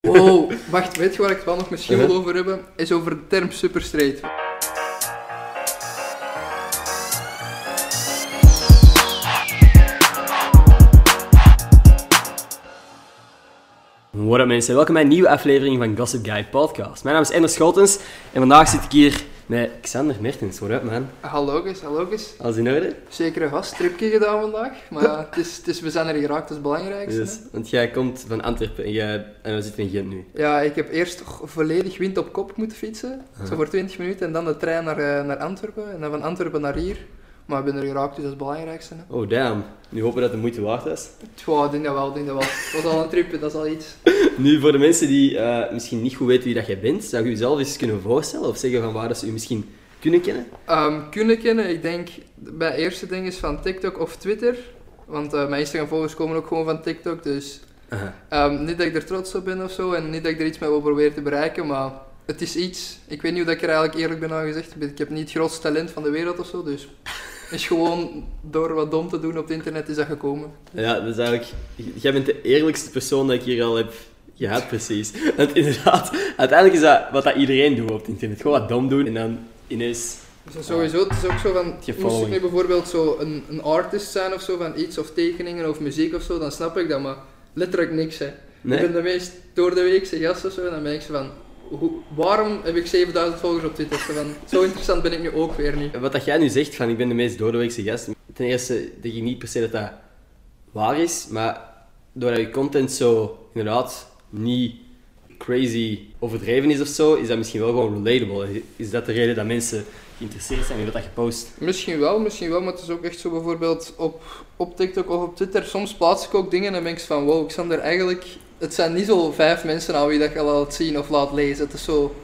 Wow, wacht, weet je waar ik het wel nog misschien wil Uh-huh. over hebben? Is over de term super What up mensen, welkom bij een nieuwe aflevering van Gossip Guy Podcast. Mijn naam is Ender Schotens en vandaag zit ik hier met Xander Mertens. What up man? Hallo eens, hallo eens. Alles in orde? Zeker een gasttripje gedaan vandaag, maar het is, het is, we zijn er geraakt, dat is het belangrijkste. Dus, want jij komt van Antwerpen en, jij, en we zitten in Gent nu. Ja, ik heb eerst volledig wind op kop moeten fietsen, zo voor 20 minuten, en dan de trein naar, eh, naar Antwerpen, en dan van Antwerpen naar hier. Maar ik ben er geraakt, dus dat is het belangrijkste. Hè. Oh damn, nu hopen dat het de moeite waard is. Tja, ik denk dat wel, ik denk dat wel. Dat was al een tripje, dat is al iets. Nu voor de mensen die eh, misschien niet goed weten wie dat jij bent, zou je jezelf eens kunnen voorstellen of zeggen van waar dat ze je misschien kunnen kennen? Ehm, kunnen kennen, ik denk, mijn eerste ding is van TikTok of Twitter. Want eh, mijn Instagram-volgers komen ook gewoon van TikTok, dus. Ehm, niet dat ik er trots op ben of zo, en niet dat ik er iets mee wil proberen te bereiken, maar het is iets. Ik weet niet hoe dat ik er eigenlijk eerlijk ben aan gezegd. Ik heb niet het grootste talent van de wereld of zo, dus is gewoon door wat dom te doen op het internet is dat gekomen. Ja, dat is eigenlijk... Jij bent de eerlijkste persoon dat ik hier al heb gehad, precies. Want inderdaad, uiteindelijk is dat wat dat iedereen doet op het internet. Gewoon wat dom doen en dan ineens... Dus sowieso, het is ook zo van, moest ik nu bijvoorbeeld zo een, een artist zijn of zo, van iets of tekeningen of muziek of zo, dan snap ik dat, maar letterlijk niks hè. Nee? Ik ben de meest door de weekse gast of zo, en dan ben ik zo van, hoe, waarom heb ik 7000 volgers op Twitter? Zo, van, zo interessant ben ik nu ook weer niet. Wat dat jij nu zegt, van ik ben de meest doordeweekse gast. Ten eerste denk ik niet per se dat dat waar is, maar doordat je content zo inderdaad niet crazy overdreven is of zo, is dat misschien wel gewoon relatable. Is dat de reden dat mensen geïnteresseerd zijn in wat dat je post? Misschien wel, misschien wel, maar het is ook echt zo bijvoorbeeld op, op TikTok of op Twitter. Soms plaats ik ook dingen en denk ik van wow, ik sta er eigenlijk. Het zijn niet zo vijf mensen aan wie dat je laat zien of laat lezen. Het is zo.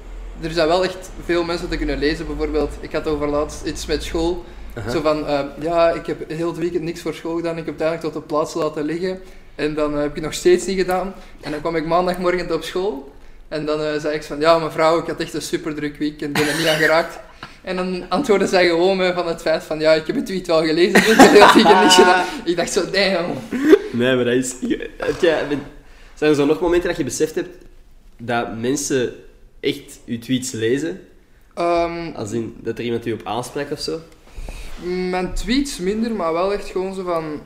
Er zijn wel echt veel mensen te kunnen lezen. Bijvoorbeeld, ik had over laatst iets met school. Zo van, eh, ja, ik heb heel het weekend niks voor school gedaan. Ik heb het eigenlijk tot de plaats laten liggen. En dan eh, heb ik het nog steeds niet gedaan. En dan kwam ik maandagmorgen op school. En dan eh, zei ik van, ja mevrouw, ik had echt een super druk weekend. Ben er niet aan geraakt. En dan antwoordde zij gewoon me van het feit van, ja, ik heb het tweet wel gelezen. Dus ik heb heel het weekend niet gedaan. Ik dacht zo, damn. Nee, maar dat is... heb jij- zijn er zo nog momenten dat je beseft hebt dat mensen echt je tweets lezen? Ehm, Als in dat er iemand u op aanspreekt of zo? Mijn tweets minder, maar wel echt gewoon zo van...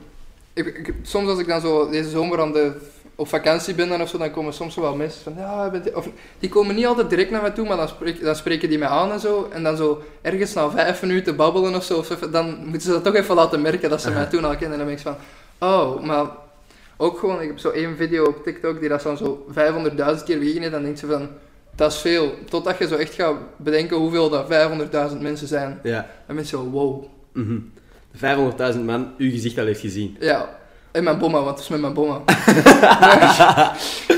Ik, ik- soms als ik dan zo deze zomer aan de, op vakantie ben dan of zo, dan komen soms wel mensen van... Ja, bent u-" of, die komen niet altijd direct naar mij toe, maar dan, spreek, dan spreken die mij aan en zo. En dan zo ergens na vijf minuten babbelen of zo, of zo, dan moeten ze dat toch even laten merken dat ze mij toen al kennen. En dan ben ik van... Oh, maar... Ook gewoon, ik heb zo één video op TikTok die dat dan zo 500.000 keer bekeken heeft, dan denk je van... Dat is veel. Totdat je zo echt gaat bedenken hoeveel dat 500.000 mensen zijn. Ja. Dan ben je zo, wow. Mhm. 500.000 man uw gezicht al heeft gezien. Ja, en mijn bomma, want het is met mijn bomma.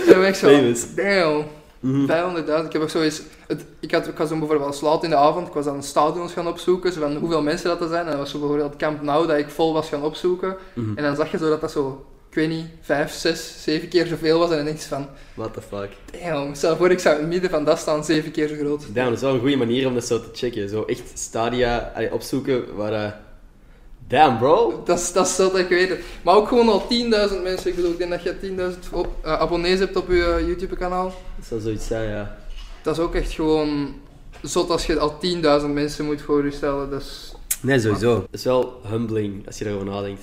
Dan ben ik zo, Famous. damn, Mhm. 500.000. Ik heb ook zo eens, het, ik, had, ik was dan bijvoorbeeld laat in de avond, ik was dan stadions gaan opzoeken, zo van hoeveel mensen dat er zijn. En dat was zo bijvoorbeeld Camp Nou dat ik vol was gaan opzoeken. Mhm. En dan zag je zo dat dat zo, ik weet niet, 5, 6, 7 keer zoveel was. En dan denk je van, What the fuck. damn, stel voor ik zou in het midden van dat staan, 7 keer zo groot. Damn, dat is wel een goede manier om dat zo te checken. Zo echt stadia allee, opzoeken waar... eh, Damn, bro. Dat is, dat is zo dat ik weet het. Maar ook gewoon al 10.000 mensen. Ik bedoel, ik denk dat je 10.000 op- eh, abonnees hebt op je eh, YouTube-kanaal. Dat zou zoiets zijn, ja. Dat is ook echt gewoon zot als je al 10.000 mensen moet voor je stellen. Dat is... Nee, sowieso. Het is wel humbling als je daarover nadenkt.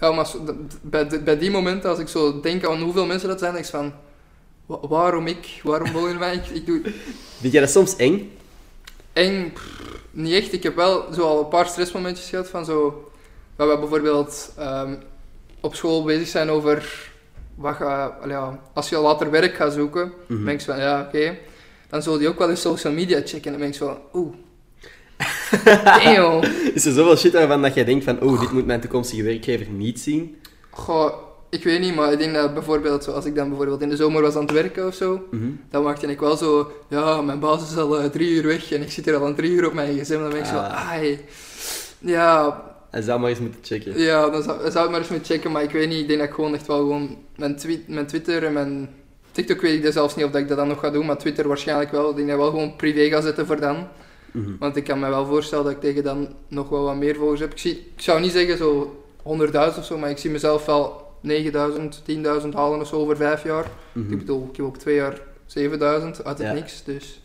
Ja, maar zo- bij, die momenten, als ik zo denk aan hoeveel mensen dat zijn, denk ik van... "Wa- waarom ik? Waarom wil je mij? Ik, ik doe... Vind jij dat soms eng? Eng, niet echt. Ik heb wel zo al een paar stressmomentjes gehad van zo... Waar we bijvoorbeeld ehm, op school bezig zijn over... Wat ga, ja, als je later werk gaat zoeken, dan denk ik van ja, oké. Dan zul je ook wel eens social media checken. En dan denk ik zo van, oeh. Damn. Is er zoveel shit waarvan dat jij denkt van... Oh, dit moet mijn toekomstige werkgever niet zien? Goh, ik weet niet, maar ik denk dat bijvoorbeeld, zo, als ik dan bijvoorbeeld in de zomer was aan het werken of zo, Mhm. dan maakte ik wel zo, ja, mijn baas is al eh, drie uur weg en ik zit hier al een drie uur op mijn gsm. Dan ben ik zo, Ah. ai. Ja, Hij zou maar eens moeten checken. ja, dan zou, ik maar eens moeten checken, maar ik weet niet, ik denk dat ik gewoon echt wel gewoon mijn, tweet, mijn Twitter en mijn TikTok weet ik dus zelfs niet of dat ik dat dan nog ga doen, maar Twitter waarschijnlijk wel. Ik denk dat ik wel gewoon privé ga zetten voor dan. Mhm. Want ik kan me wel voorstellen dat ik tegen dan nog wel wat meer volgers heb. Ik, zie, ik zou niet zeggen zo 100.000 of zo, maar ik zie mezelf wel 9000, 10.000 halen of zo over vijf jaar. Mhm. Ik bedoel, ik heb op twee jaar 7000 uit het Ja. niks. Dus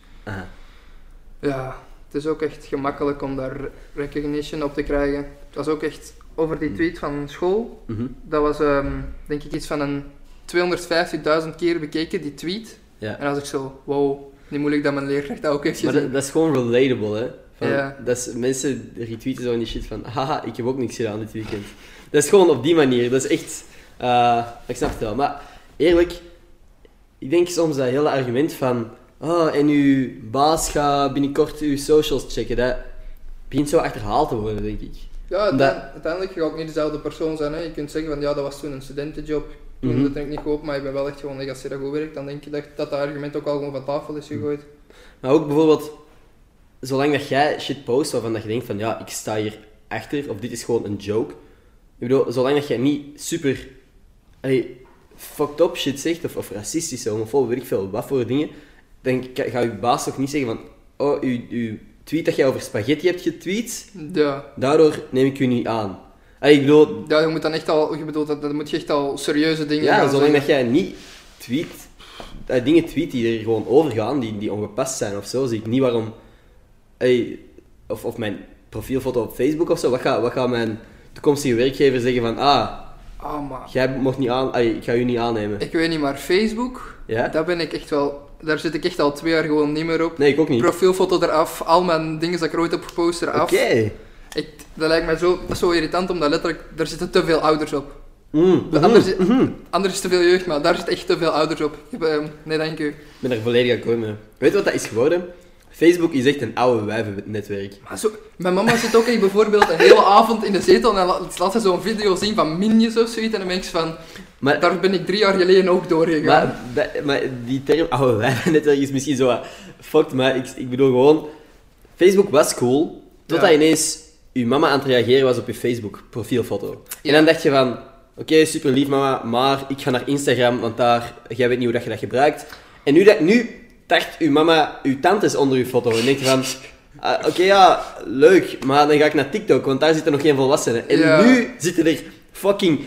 ja, het is ook echt gemakkelijk om daar recognition op te krijgen. Het was ook echt over die tweet van school. Mhm. Dat was ehm, denk ik iets van een 250.000 keer bekeken, die tweet. Ja. En als ik zo, wow, niet moeilijk dat mijn leerkracht dat ook heeft Maar dat, dat is gewoon relatable, hè. Van, Ja. dat is, mensen retweeten zo die shit van, haha, ik heb ook niks gedaan dit weekend. Dat is gewoon op die manier. Dat is echt... eh, ik snap het wel. Maar eerlijk, ik denk soms dat hele argument van, oh, en uw baas gaat binnenkort uw socials checken, dat begint zo achterhaald te worden, denk ik. Ja, Dat- uiteindelijk, ga ik niet dezelfde persoon zijn. Hè. Je kunt zeggen van ja, dat was toen een studentenjob. Toen Mhm. dat denk ik niet goed, maar ik ben wel echt gewoon, als je dat goed werkt, dan denk je dat dat, dat argument ook al gewoon van tafel is gegooid. Maar ook bijvoorbeeld, zolang dat jij shit post waarvan dat je denkt van ja, ik sta hier achter, of dit is gewoon een joke. Ik bedoel, zolang dat jij niet super allee, fucked up shit zegt, of, of racistische, homofobe, weet ik veel, wat voor dingen, dan gaat je baas toch niet zeggen van oh, uw tweet dat jij over spaghetti hebt getweet, Ja. daardoor neem ik u niet aan. Allee, ik bedoel, ja, je moet dan echt al, je bedoelt, dat, dat moet je echt al serieuze dingen ja, zolang dat jij niet tweet, eh, dingen tweet die er gewoon overgaan, die, die ongepast zijn of zo, zie ik niet waarom. Ey, of, of mijn profielfoto op Facebook of zo, wat gaat, wat gaat mijn toekomstige werkgever zeggen van, ah, Ah, maar jij mocht niet aan, ik ga u niet aannemen. ik weet niet, maar Facebook, Ja? daar ben ik echt wel, daar zit ik echt al twee jaar gewoon niet meer op. Nee, ik ook niet. Oké. Profielfoto eraf, al mijn dingen dat ik er ooit heb gepost eraf. Ik, dat lijkt mij zo, zo irritant, omdat letterlijk, daar zitten te veel ouders op. Mm, mhm, anders- mhm. Anders is te veel jeugd, maar daar zit echt te veel ouders op. Ik heb, ehm, nee, dank u. Ik ben er volledig akkoord mee. Weet je wat dat is geworden? Facebook is echt een oude wijvennetwerk. Maar zo, mijn mama zit ook echt bijvoorbeeld een hele avond in de zetel en laat, laat ze zo'n video zien van Minions of zoiets. En dan denk ik van, Maar, daar ben ik drie jaar geleden ook doorgegaan. maar, dat- maar die term oude wijvennetwerk is misschien zo wat fucked, maar ik, ik bedoel gewoon... Facebook was cool, totdat Ja. ineens uw mama aan het reageren was op je Facebook profielfoto. En dan dacht je van... Oké, super lief mama, maar ik ga naar Instagram, want daar... Jij weet niet hoe dat je dat gebruikt. En nu, dat, nu dacht uw mama uw tante is onder uw foto. En denk je van... ah, Oké, ja, leuk, maar dan ga ik naar TikTok, want daar zitten nog geen volwassenen. En nu zitten er fucking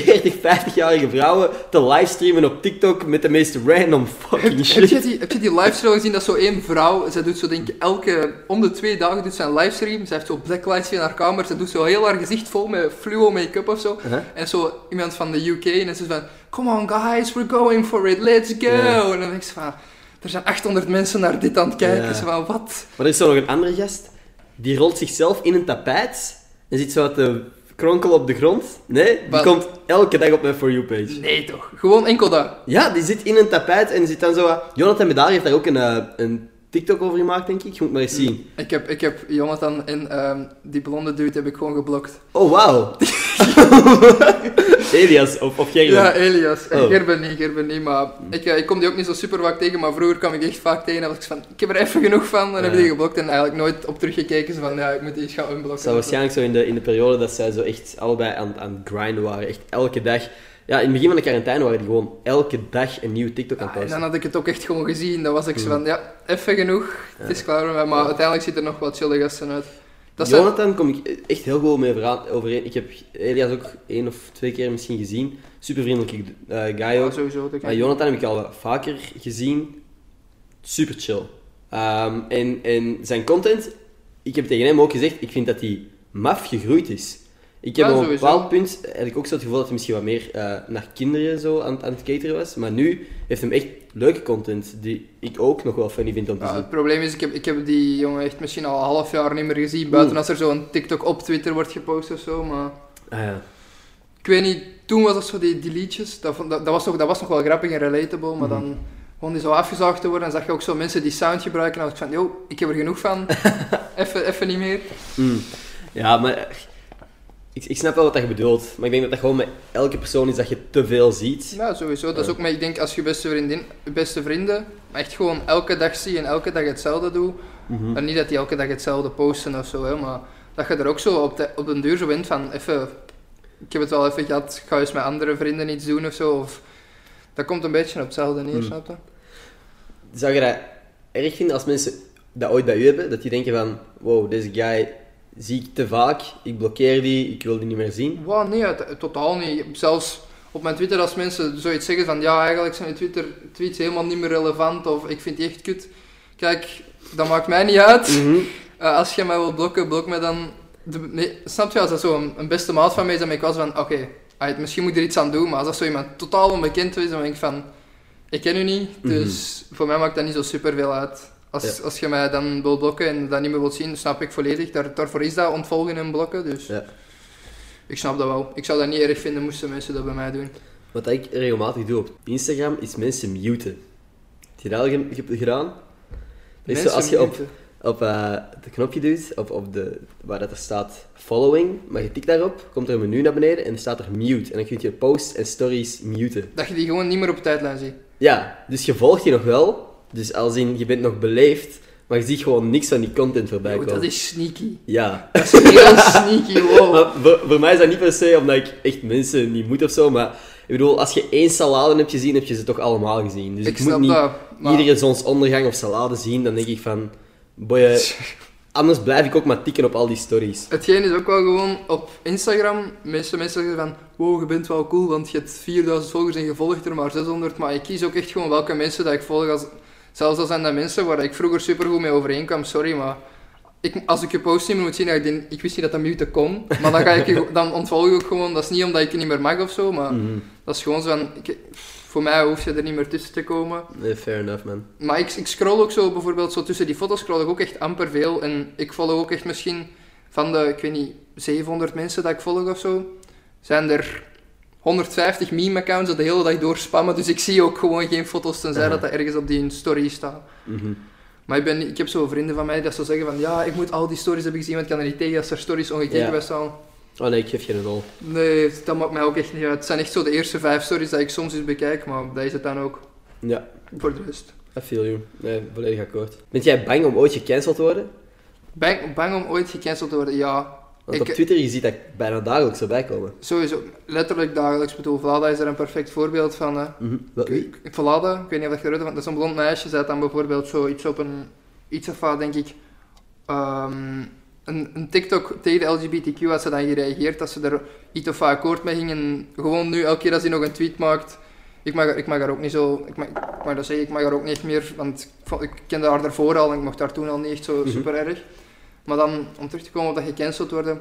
40, 50-jarige vrouwen te livestreamen op TikTok met de meest random fucking heb, shit. je die, heb je die livestream gezien? Dat zo één vrouw, zij doet zo denk ik elke, om de twee dagen doet ze een livestream. Ze heeft zo blacklights in haar kamer, ze doet zo heel haar gezicht vol met fluo make-up of zo. Uh-huh. En zo iemand van de UK en ze van, come on guys, we're going for it, let's go. En dan denk ik zo van, er zijn 800 mensen naar dit aan het kijken. Ze van, wat? Maar er is zo nog een andere gast, die rolt zichzelf in een tapijt en zit zo te kronkelen op de grond. Nee, die Wat? komt elke dag op mijn For You-page. Nee toch, gewoon enkel dat. Ja, die zit in een tapijt en zit dan zo... wat- Jonathan Bedari heeft daar ook een, eh, een TikTok over gemaakt, denk ik. Je moet maar eens zien. Ik heb, ik heb Jonathan en ehm, die blonde dude heb ik gewoon geblokt. Oh, wauw. Elias of, of Gerben. Ja, Elias. Oh. Gerben niet, Gerben niet, maar ik, eh, ik kom die ook niet zo super vaak tegen, maar vroeger kwam ik echt vaak tegen en was ik van, ik heb er even genoeg van, en dan heb ik die geblokt en eigenlijk nooit op teruggekeken, zo van, ja, ik moet die eens gaan Het unblocken. zou waarschijnlijk zo in de, in de periode dat zij zo echt allebei aan, aan het grinden waren. Echt elke dag. Ja, in het begin van de quarantaine waren die gewoon elke dag een nieuwe TikTok aan Ja, het en posten. dan had ik het ook echt gewoon gezien, dan was ik zo Mm. van, ja, even genoeg, het is klaar met mij, maar uiteindelijk ziet er nog wat chille gasten uit. Dat zijn, Jonathan kom ik echt heel goed mee overeen. Ik heb Elias ook één of twee keer misschien gezien. Super vriendelijke eh, guy ja, sowieso. Maar Jonathan heb ik al vaker gezien. Super chill. Ehm, en, en zijn content, ik heb tegen hem ook gezegd, ik vind dat hij maf gegroeid is. Ik heb Ja, op een bepaald punt eigenlijk ook zo het gevoel dat hij misschien wat meer eh, naar kinderen zo aan, aan het cateren was. Maar nu heeft hem echt leuke content die ik ook nog wel funny vind om te Ja, zien. het probleem is, ik heb, ik heb die jongen echt misschien al een half jaar niet meer gezien, buiten als er zo'n TikTok op Twitter wordt gepost of zo, maar... Ah, ja. Ik weet niet, toen was dat zo die, die liedjes, dat, dat, dat, was nog, dat was nog wel grappig en relatable, maar Mhm. dan gewoon die zo afgezaagd te worden, en zag je ook zo mensen die sound gebruiken, en dan was ik van, yo, ik heb er genoeg van, even, even niet meer. Mm. Ja, maar ik, ik snap wel wat je bedoelt. Maar ik denk dat dat gewoon met elke persoon is dat je te veel ziet. Ja, sowieso. Dat is ook, maar ik denk als je beste vriendin, beste vrienden, echt gewoon elke dag zie en elke dag hetzelfde doet, Mhm. en niet dat die elke dag hetzelfde posten of zo, hè, maar dat je er ook zo op, de, op den duur zo bent van, even, ik heb het wel even gehad, ik ga eens met andere vrienden iets doen of zo, of... Dat komt een beetje op hetzelfde neer, Mm. snap je? Zou je dat erg vinden als mensen dat ooit bij u hebben? Dat die denken van, wow, deze guy zie ik te vaak, ik blokkeer die, ik wil die niet meer zien. Wow, nee, totaal niet. Zelfs op mijn Twitter als mensen zoiets zeggen van ja, eigenlijk zijn je Twitter tweets helemaal niet meer relevant of ik vind die echt kut. Kijk, dat maakt mij niet uit. Mhm. Eh, als je mij wilt blokken, blok mij dan. De, nee, snap je, als dat zo een, een beste maat van mij is, dan ben ik wel van, oké, misschien moet ik er iets aan doen, maar als dat zo iemand totaal onbekend is, dan denk ik van, ik ken u niet, dus voor mij maakt dat niet zo super veel uit. Als. Ja. als je mij dan wilt blokken en dat niet meer wilt zien, snap ik volledig. Daar, daarvoor is dat ontvolgen en blokken, dus Ja. ik snap dat wel. Ik zou dat niet erg vinden moesten mensen dat bij mij doen. Wat ik regelmatig doe op Instagram, is mensen muten. Heb je dat al ge- ge- gedaan? Is zo, als je op, op eh, het knopje duwt, op, op de, waar dat er staat following, maar je tikt daarop, komt er een menu naar beneden en er staat er mute. En dan kun je posts en stories muten. Dat je die gewoon niet meer op tijdlijn ziet. Ja, dus je volgt die nog wel, dus als in, je bent nog beleefd, maar je ziet gewoon niks van die content voorbij komen. dat is sneaky. Ja. Dat is heel sneaky, wow. Maar voor, voor mij is dat niet per se omdat ik echt mensen niet moet of zo, maar ik bedoel, als je één salade hebt gezien, heb je ze toch allemaal gezien. Dus ik, ik moet niet dat. Maar... iedere zonsondergang of salade zien, dan denk ik van, boy, anders blijf ik ook maar tikken op al die stories. Hetgeen is ook wel gewoon op Instagram. Meeste mensen zeggen van, wow, je bent wel cool, want je hebt 4000 volgers en je volgt er maar 600. Maar ik kies ook echt gewoon welke mensen dat ik volg. Als, zelfs al zijn dat mensen waar ik vroeger supergoed mee overeenkwam, sorry, maar ik, als ik je post niet meer moet zien, ik, denk, ik wist niet dat dat mute kon. Maar dan, ga ik je, dan ontvolg ik ook gewoon, dat is niet omdat ik je niet meer mag of zo, maar Mhm. dat is gewoon zo van, ik, voor mij hoef je er niet meer tussen te komen. Nee, fair enough, man. Maar ik, ik scroll ook zo bijvoorbeeld zo tussen die foto's scroll ik ook echt amper veel. En ik volg ook echt misschien van de, ik weet niet, 700 mensen dat ik volg of zo, zijn er 150 meme-accounts dat de hele dag door spammen. Dus ik zie ook gewoon geen foto's tenzij Aha. dat dat ergens op die story staat. Mhm. Maar ik, ben, ik heb zo vrienden van mij dat zo zeggen van ja, ik moet al die stories hebben gezien, want ik kan er niet tegen als er stories ongekeken bij staan. Oh nee, ik geef geen rol. Nee, dat maakt mij ook echt niet uit. Het zijn echt zo de eerste vijf stories dat ik soms eens bekijk, maar dat is het dan ook Ja, voor de rest. I feel you. Nee, volledig akkoord. Bent jij bang om ooit gecanceld te worden? Bang, bang om ooit gecanceld te worden? Ja, Want Ik- op Twitter, je ziet dat bijna dagelijks erbij komen. Sowieso, letterlijk dagelijks. Ik bedoel, Vlada is er een perfect voorbeeld van. Wat, wie? Ik- Vlada, ik weet niet of je weet, want dat is een blond meisje. Had dan bijvoorbeeld zoiets op een... Iets of wat, denk ik... ehm, een, een TikTok tegen de LGBTQ had ze dan gereageerd dat ze er iets of wat akkoord mee ging. En gewoon nu, elke keer als hij nog een tweet maakt... Ik mag, ik mag haar ook niet zo... Ik mag, ik mag dat zeggen, ik mag haar ook niet meer... Want ik, kende haar daarvoor al en ik mocht haar toen al niet echt zo Mhm. super erg. Maar dan, om terug te komen op dat gecanceld worden...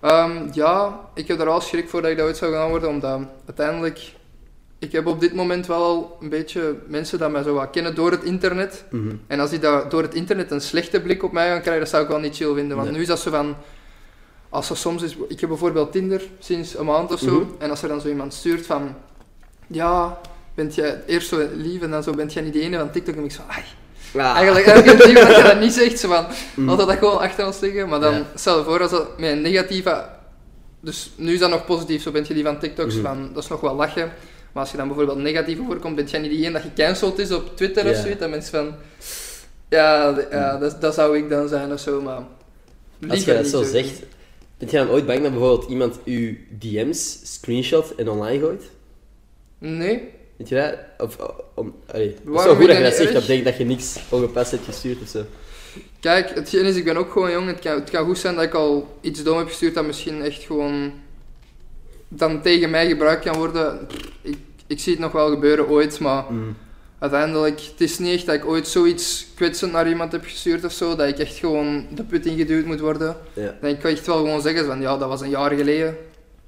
Ehm, ja, ik heb er wel schrik voor dat ik dat ooit zou gaan worden, omdat uiteindelijk... Ik heb op dit moment wel al een beetje mensen dat mij zo wat kennen door het internet. Mhm. En als die dat door het internet een slechte blik op mij gaan krijgen, dat zou ik wel niet chill vinden. Want Nee. nu is dat zo van... Als er soms is... Ik heb bijvoorbeeld Tinder sinds een maand of zo. Mhm. En als er dan zo iemand stuurt van... Ja, bent jij eerst zo lief en dan zo bent jij niet de ene van TikTok. En ik zo... Ai, Ah. Eigenlijk, ik liever dat je dat niet zegt. Zo van. Altijd dat gewoon achter ons liggen. Maar dan Ja. stel je voor als dat met een negatieve... Dus nu is dat nog positief. Zo bent je die van TikToks Mhm. van... Dat is nog wel lachen. Maar als je dan bijvoorbeeld negatief voorkomt, bent jij niet diegene dat gecanceld is op Twitter of Ja. zoiets. Dan mensen van... Ja, ja dat, dat zou ik dan zijn of zo, maar... Als je dat zo zegt, bent je dan ooit bang dat bijvoorbeeld iemand uw DM's screenshot en online gooit? Nee. Weet je? Of, om, allee, het is wel goed dat je je dat zegt, dat betekent dat je niks ongepast hebt gestuurd of zo. Kijk, hetgeen is, ik ben ook gewoon jong. Het kan, het kan goed zijn dat ik al iets dom heb gestuurd dat misschien echt gewoon dan tegen mij gebruikt kan worden. Ik, ik zie het nog wel gebeuren ooit, maar Mm. uiteindelijk, het is niet echt dat ik ooit zoiets kwetsend naar iemand heb gestuurd of zo, dat ik echt gewoon de put ingeduwd moet worden. Ja. Dan kan ik echt wel gewoon zeggen van, ja, dat was een jaar geleden.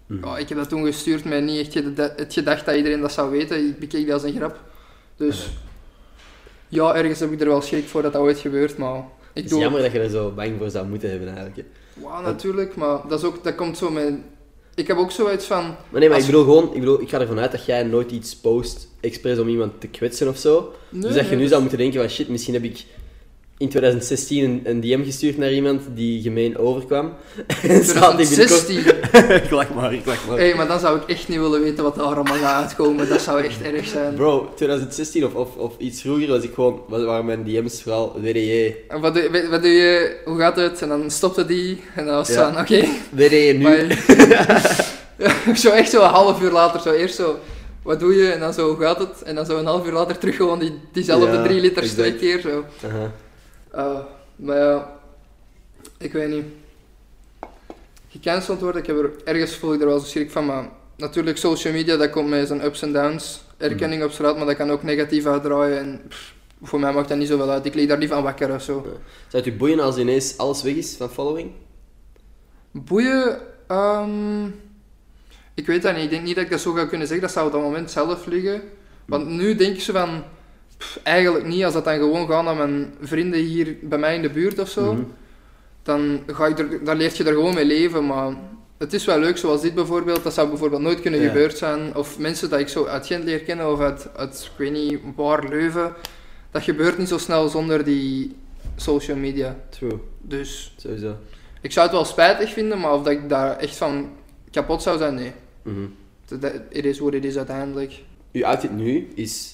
Mhm. Ja, ik heb dat toen gestuurd met niet echt het gedacht dat iedereen dat zou weten. Ik bekeek dat als een grap. Dus ja, ergens heb ik er wel schrik voor dat dat ooit gebeurt, maar ik Het is doe jammer dat je er zo bang voor zou moeten hebben eigenlijk. natuurlijk, maar dat, is ook, dat komt zo met... Ik heb ook zoiets van... Maar nee, maar Als- ik bedoel gewoon, ik, bedoel, ik ga ervan uit dat jij nooit iets post expres om iemand te kwetsen of zo. Nee, dus dat je nee, nu dat- zou moeten denken van shit, misschien heb ik in 2016 een, een DM gestuurd naar iemand die gemeen overkwam. En staat die binnenkort... 2016. ik lach maar, ik lach maar. Hé, maar dan zou ik echt niet willen weten wat er allemaal gaat uitkomen. Dat zou echt erg zijn. Bro, 2016 of, of, of iets vroeger was ik gewoon, wa- waren mijn DM's vooral WDJ. En wat doe, wat- wat doe je? Hoe gaat het? En dan stopte die. En dan was het Ja. van, oké. WDJ nu. Zo echt zo een half uur later. Zo eerst zo, wat doe je? En dan zo, hoe gaat het? En dan zo een half uur later terug gewoon die, diezelfde Ja, drie twee keer. Zo. Uh, maar ja, ik weet niet. Gecanceld worden, ik heb er ergens voel ik er wel zo schrik van, maar natuurlijk social media, dat komt met zijn ups en downs. Erkenning op straat, maar dat kan ook negatief uitdraaien. En pff, voor mij maakt dat niet zoveel uit. Ik lig daar niet van wakker of zo. Zou het je boeien als ineens alles weg is van following? Boeien, ehm, ik weet dat niet. Ik denk niet dat ik dat zo ga kunnen zeggen. Dat zou op dat moment zelf liggen. Want nu denk ik zo van, pff, eigenlijk niet. Als dat dan gewoon gaat naar mijn vrienden hier bij mij in de buurt of zo, Mhm. dan, ga je er, dan leert je er gewoon mee leven. Maar het is wel leuk, zoals dit bijvoorbeeld. Dat zou bijvoorbeeld nooit kunnen Ja. gebeurd zijn. Of mensen dat ik zo uit Gent leer kennen of uit, uit ik weet niet waar, Leuven. Dat gebeurt niet zo snel zonder die social media. True, Dus sowieso. ik zou het wel spijtig vinden, maar of dat ik daar echt van kapot zou zijn, nee. Mhm. Het is wat het is uiteindelijk. Uw outfit nu is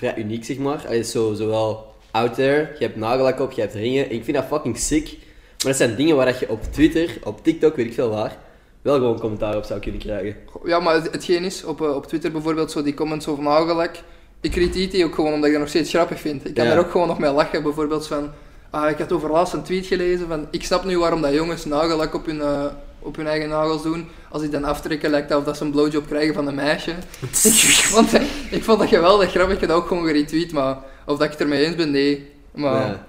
vrij uniek, zeg maar. Hij is zo, zowel out there, je hebt nagellak op, je hebt ringen. En ik vind dat fucking sick. Maar dat zijn dingen waar dat je op Twitter, op TikTok, weet ik veel waar, wel gewoon commentaar op zou kunnen krijgen. Ja, maar het, hetgeen is, op, eh, op Twitter bijvoorbeeld, zo die comments over nagellak. Ik retweet die ook gewoon omdat ik dat nog steeds grappig vind. Ik kan Ja. er ook gewoon nog mee lachen. Bijvoorbeeld van, ah, ik had over laatst een tweet gelezen van, ik snap nu waarom dat jongens nagellak op hun, eh, op hun eigen nagels doen. Als die dan aftrekken, lijkt het of dat ze een blowjob krijgen van een meisje. ik, vond dat, ik vond dat geweldig grappig. Ik heb dat ook gewoon geretweet, maar of dat ik het ermee eens ben, nee. Maar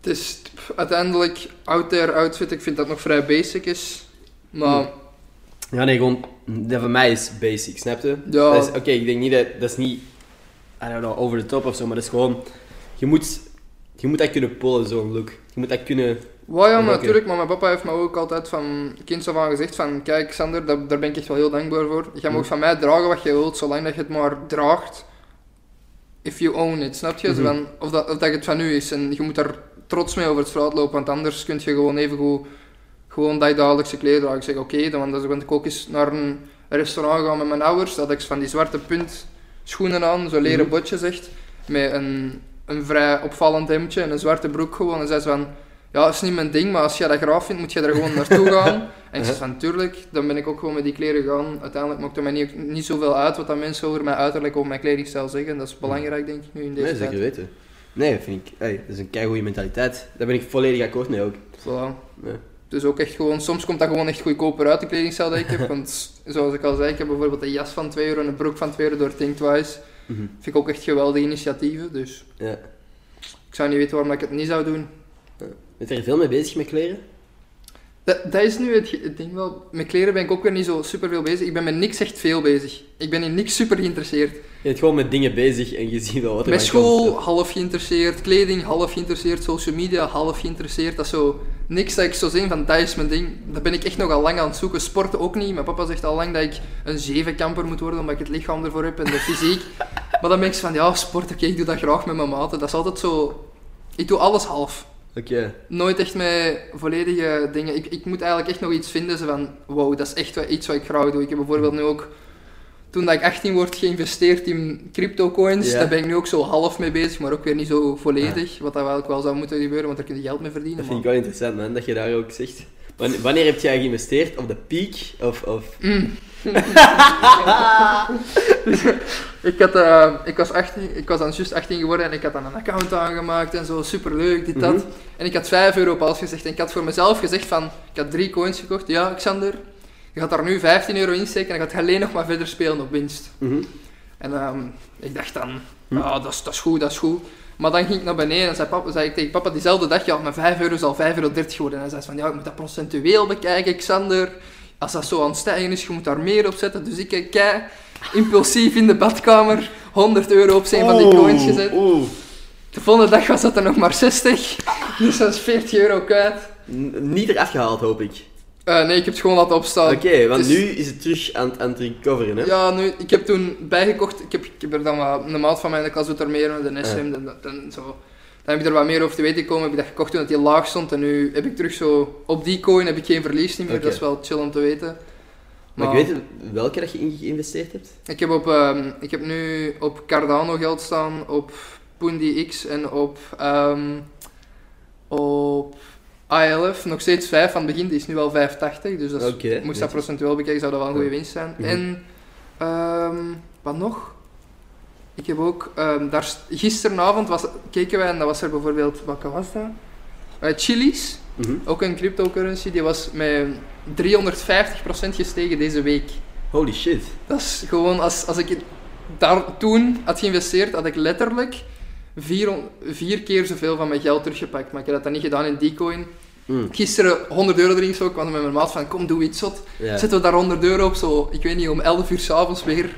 het is uiteindelijk out there outfit. Ik vind dat nog vrij basic is. Maar... Ja, nee, gewoon, dat voor mij is basic, snap je? Ja. Dat Oké, ik denk niet dat, dat is niet, I don't know, over the top of zo, maar dat is gewoon, je moet, je moet dat kunnen pullen, zo'n look. Je moet dat kunnen, Well, ja, maar natuurlijk, maar mijn papa heeft me ook altijd van kinds af aan gezegd van, kijk Sander, daar, daar ben ik echt wel heel dankbaar voor. Je mag Mhm. van mij dragen wat je wilt, zolang dat je het maar draagt. If you own it, snap je? Mhm. van, of, dat, of dat het van u is. En je moet daar trots mee over het straat lopen, want anders kun je gewoon even goed, gewoon dat je dagelijkse kleren dragen. Ik zeg, oké, dan, want als ik ook eens naar een restaurant ga met mijn ouders, dat ik van die zwarte punt schoenen aan, zo leren Mhm. botjes echt, met een, een vrij opvallend hemdje en een zwarte broek gewoon. En zei ze van, ja, dat is niet mijn ding, maar als je dat graag vindt, moet je er gewoon naartoe gaan. En ik zei van, tuurlijk, dan ben ik ook gewoon met die kleren gaan. Uiteindelijk maakt het mij niet, niet zoveel uit wat dat mensen over mijn uiterlijk of mijn kledingstijl zeggen. Dat is belangrijk, denk ik, nu in deze nee, tijd. zeker weten. Nee, vind ik, hey, dat is een keigoede mentaliteit. Daar ben ik volledig akkoord mee ook. Voilà. Ja. Dus ook echt gewoon, soms komt dat gewoon echt goedkoper uit, de kledingstijl dat ik heb. Want zoals ik al zei, ik heb bijvoorbeeld een jas van 2 euro en een broek van 2 euro door Think Twice. Mhm. Vind ik ook echt geweldige initiatieven, dus Ja. ik zou niet weten waarom ik het niet zou doen. Ben je er veel mee bezig met kleren? Dat, dat is nu het, het ding wel. Met kleren ben ik ook weer niet zo super veel bezig. Ik ben met niks echt veel bezig. Ik ben in niks super geïnteresseerd. Je bent gewoon met dingen bezig en je ziet wel wat er Met school komt. half geïnteresseerd, kleding half geïnteresseerd, social media half geïnteresseerd. Dat is zo niks dat ik zo zeg van dat is mijn ding. Dat ben ik echt nog al lang aan het zoeken. Sporten ook niet. Mijn papa zegt al lang dat ik een zevenkamper moet worden omdat ik het lichaam ervoor heb en de fysiek. maar dan ben ik van ja, sport, oké, ik doe dat graag met mijn maten. Dat is altijd zo. Ik doe alles half. Oké. Nooit echt met volledige dingen. Ik, ik moet eigenlijk echt nog iets vinden zo van wow, dat is echt iets wat ik graag doe. Ik heb bijvoorbeeld nu ook toen dat ik 18 word geïnvesteerd in crypto coins, Ja. daar ben ik nu ook zo half mee bezig, maar ook weer niet zo volledig. Wat dat wel ook wel zou moeten gebeuren, want daar kun je geld mee verdienen. Dat vind ik wel interessant, man, dat je daar ook zegt. Wanneer, wanneer heb jij geïnvesteerd? Op de peak? Of, of... Mm. ik, had, eh, ik, was 18, ik was dan juist 18 geworden en ik had dan een account aangemaakt en zo, superleuk, dit, dat. Mhm. En ik had 5 euro op alles gezegd en ik had voor mezelf gezegd van, ik had drie coins gekocht. Ja, Xander, je gaat daar nu 15 euro in steken en je gaat alleen nog maar verder spelen op winst. Mhm. En ehm, ik dacht dan, Hm. ah, dat, is, dat is goed, dat is goed. Maar dan ging ik naar beneden en zei, papa, zei ik tegen papa diezelfde dag, ja, mijn 5 euro is al 5,30 euro geworden. En hij zei van, ja, ik moet dat procentueel bekijken, Xander. Als dat zo aan het stijgen is, je moet daar meer op zetten. Dus ik heb kei impulsief in de badkamer 100 euro op zijn van die coins gezet. Oeh. De volgende dag was dat er nog maar 60. Dus dat is 40 euro kwijt. N- Niet eraf gehaald, hoop ik. Eh, nee, ik heb het gewoon laten opstaan. Oké, want is- nu is het terug aan, het- aan het recoveren, hè? Ja, nu, ik heb toen bijgekocht. Ik heb, ik heb er dan wat, een maat van mij in de klas doet er meer de SM en, dat- en zo. Dan heb ik er wat meer over te weten gekomen. Heb ik dat gekocht toen het heel laag stond. En nu heb ik terug zo... Op die coin heb ik geen verlies niet meer. Dat is wel chill om te weten. Maar ik weet welke dat je in geïnvesteerd hebt? Ik heb, op, ehm, ik heb nu op Cardano geld staan, op Pundi X en op, ehm, op ILF. Nog steeds 5 van het begin, die is nu al 5,80. Dus dat is- moest dat procentueel bekijken, zou dat wel een goede winst zijn. Mhm. En ehm, wat nog? Ik heb ook, ehm, daar, st- gisteravond was, keken wij en dat was er bijvoorbeeld, wat was dat? Eh, Chili's, Mhm. ook een cryptocurrency, die was met 350% gestegen deze week. Holy shit. Dat is gewoon, als, als ik daar toen had geïnvesteerd, had ik letterlijk vier, vier keer zoveel van mijn geld teruggepakt. Maar ik heb dat dan niet gedaan in die coin. Mm. Gisteren 100 euro erin gestoken, want met mijn maat van kom doe iets zot. Zetten we daar 100 euro op, zo, ik weet niet, om 11 uur s'avonds weer.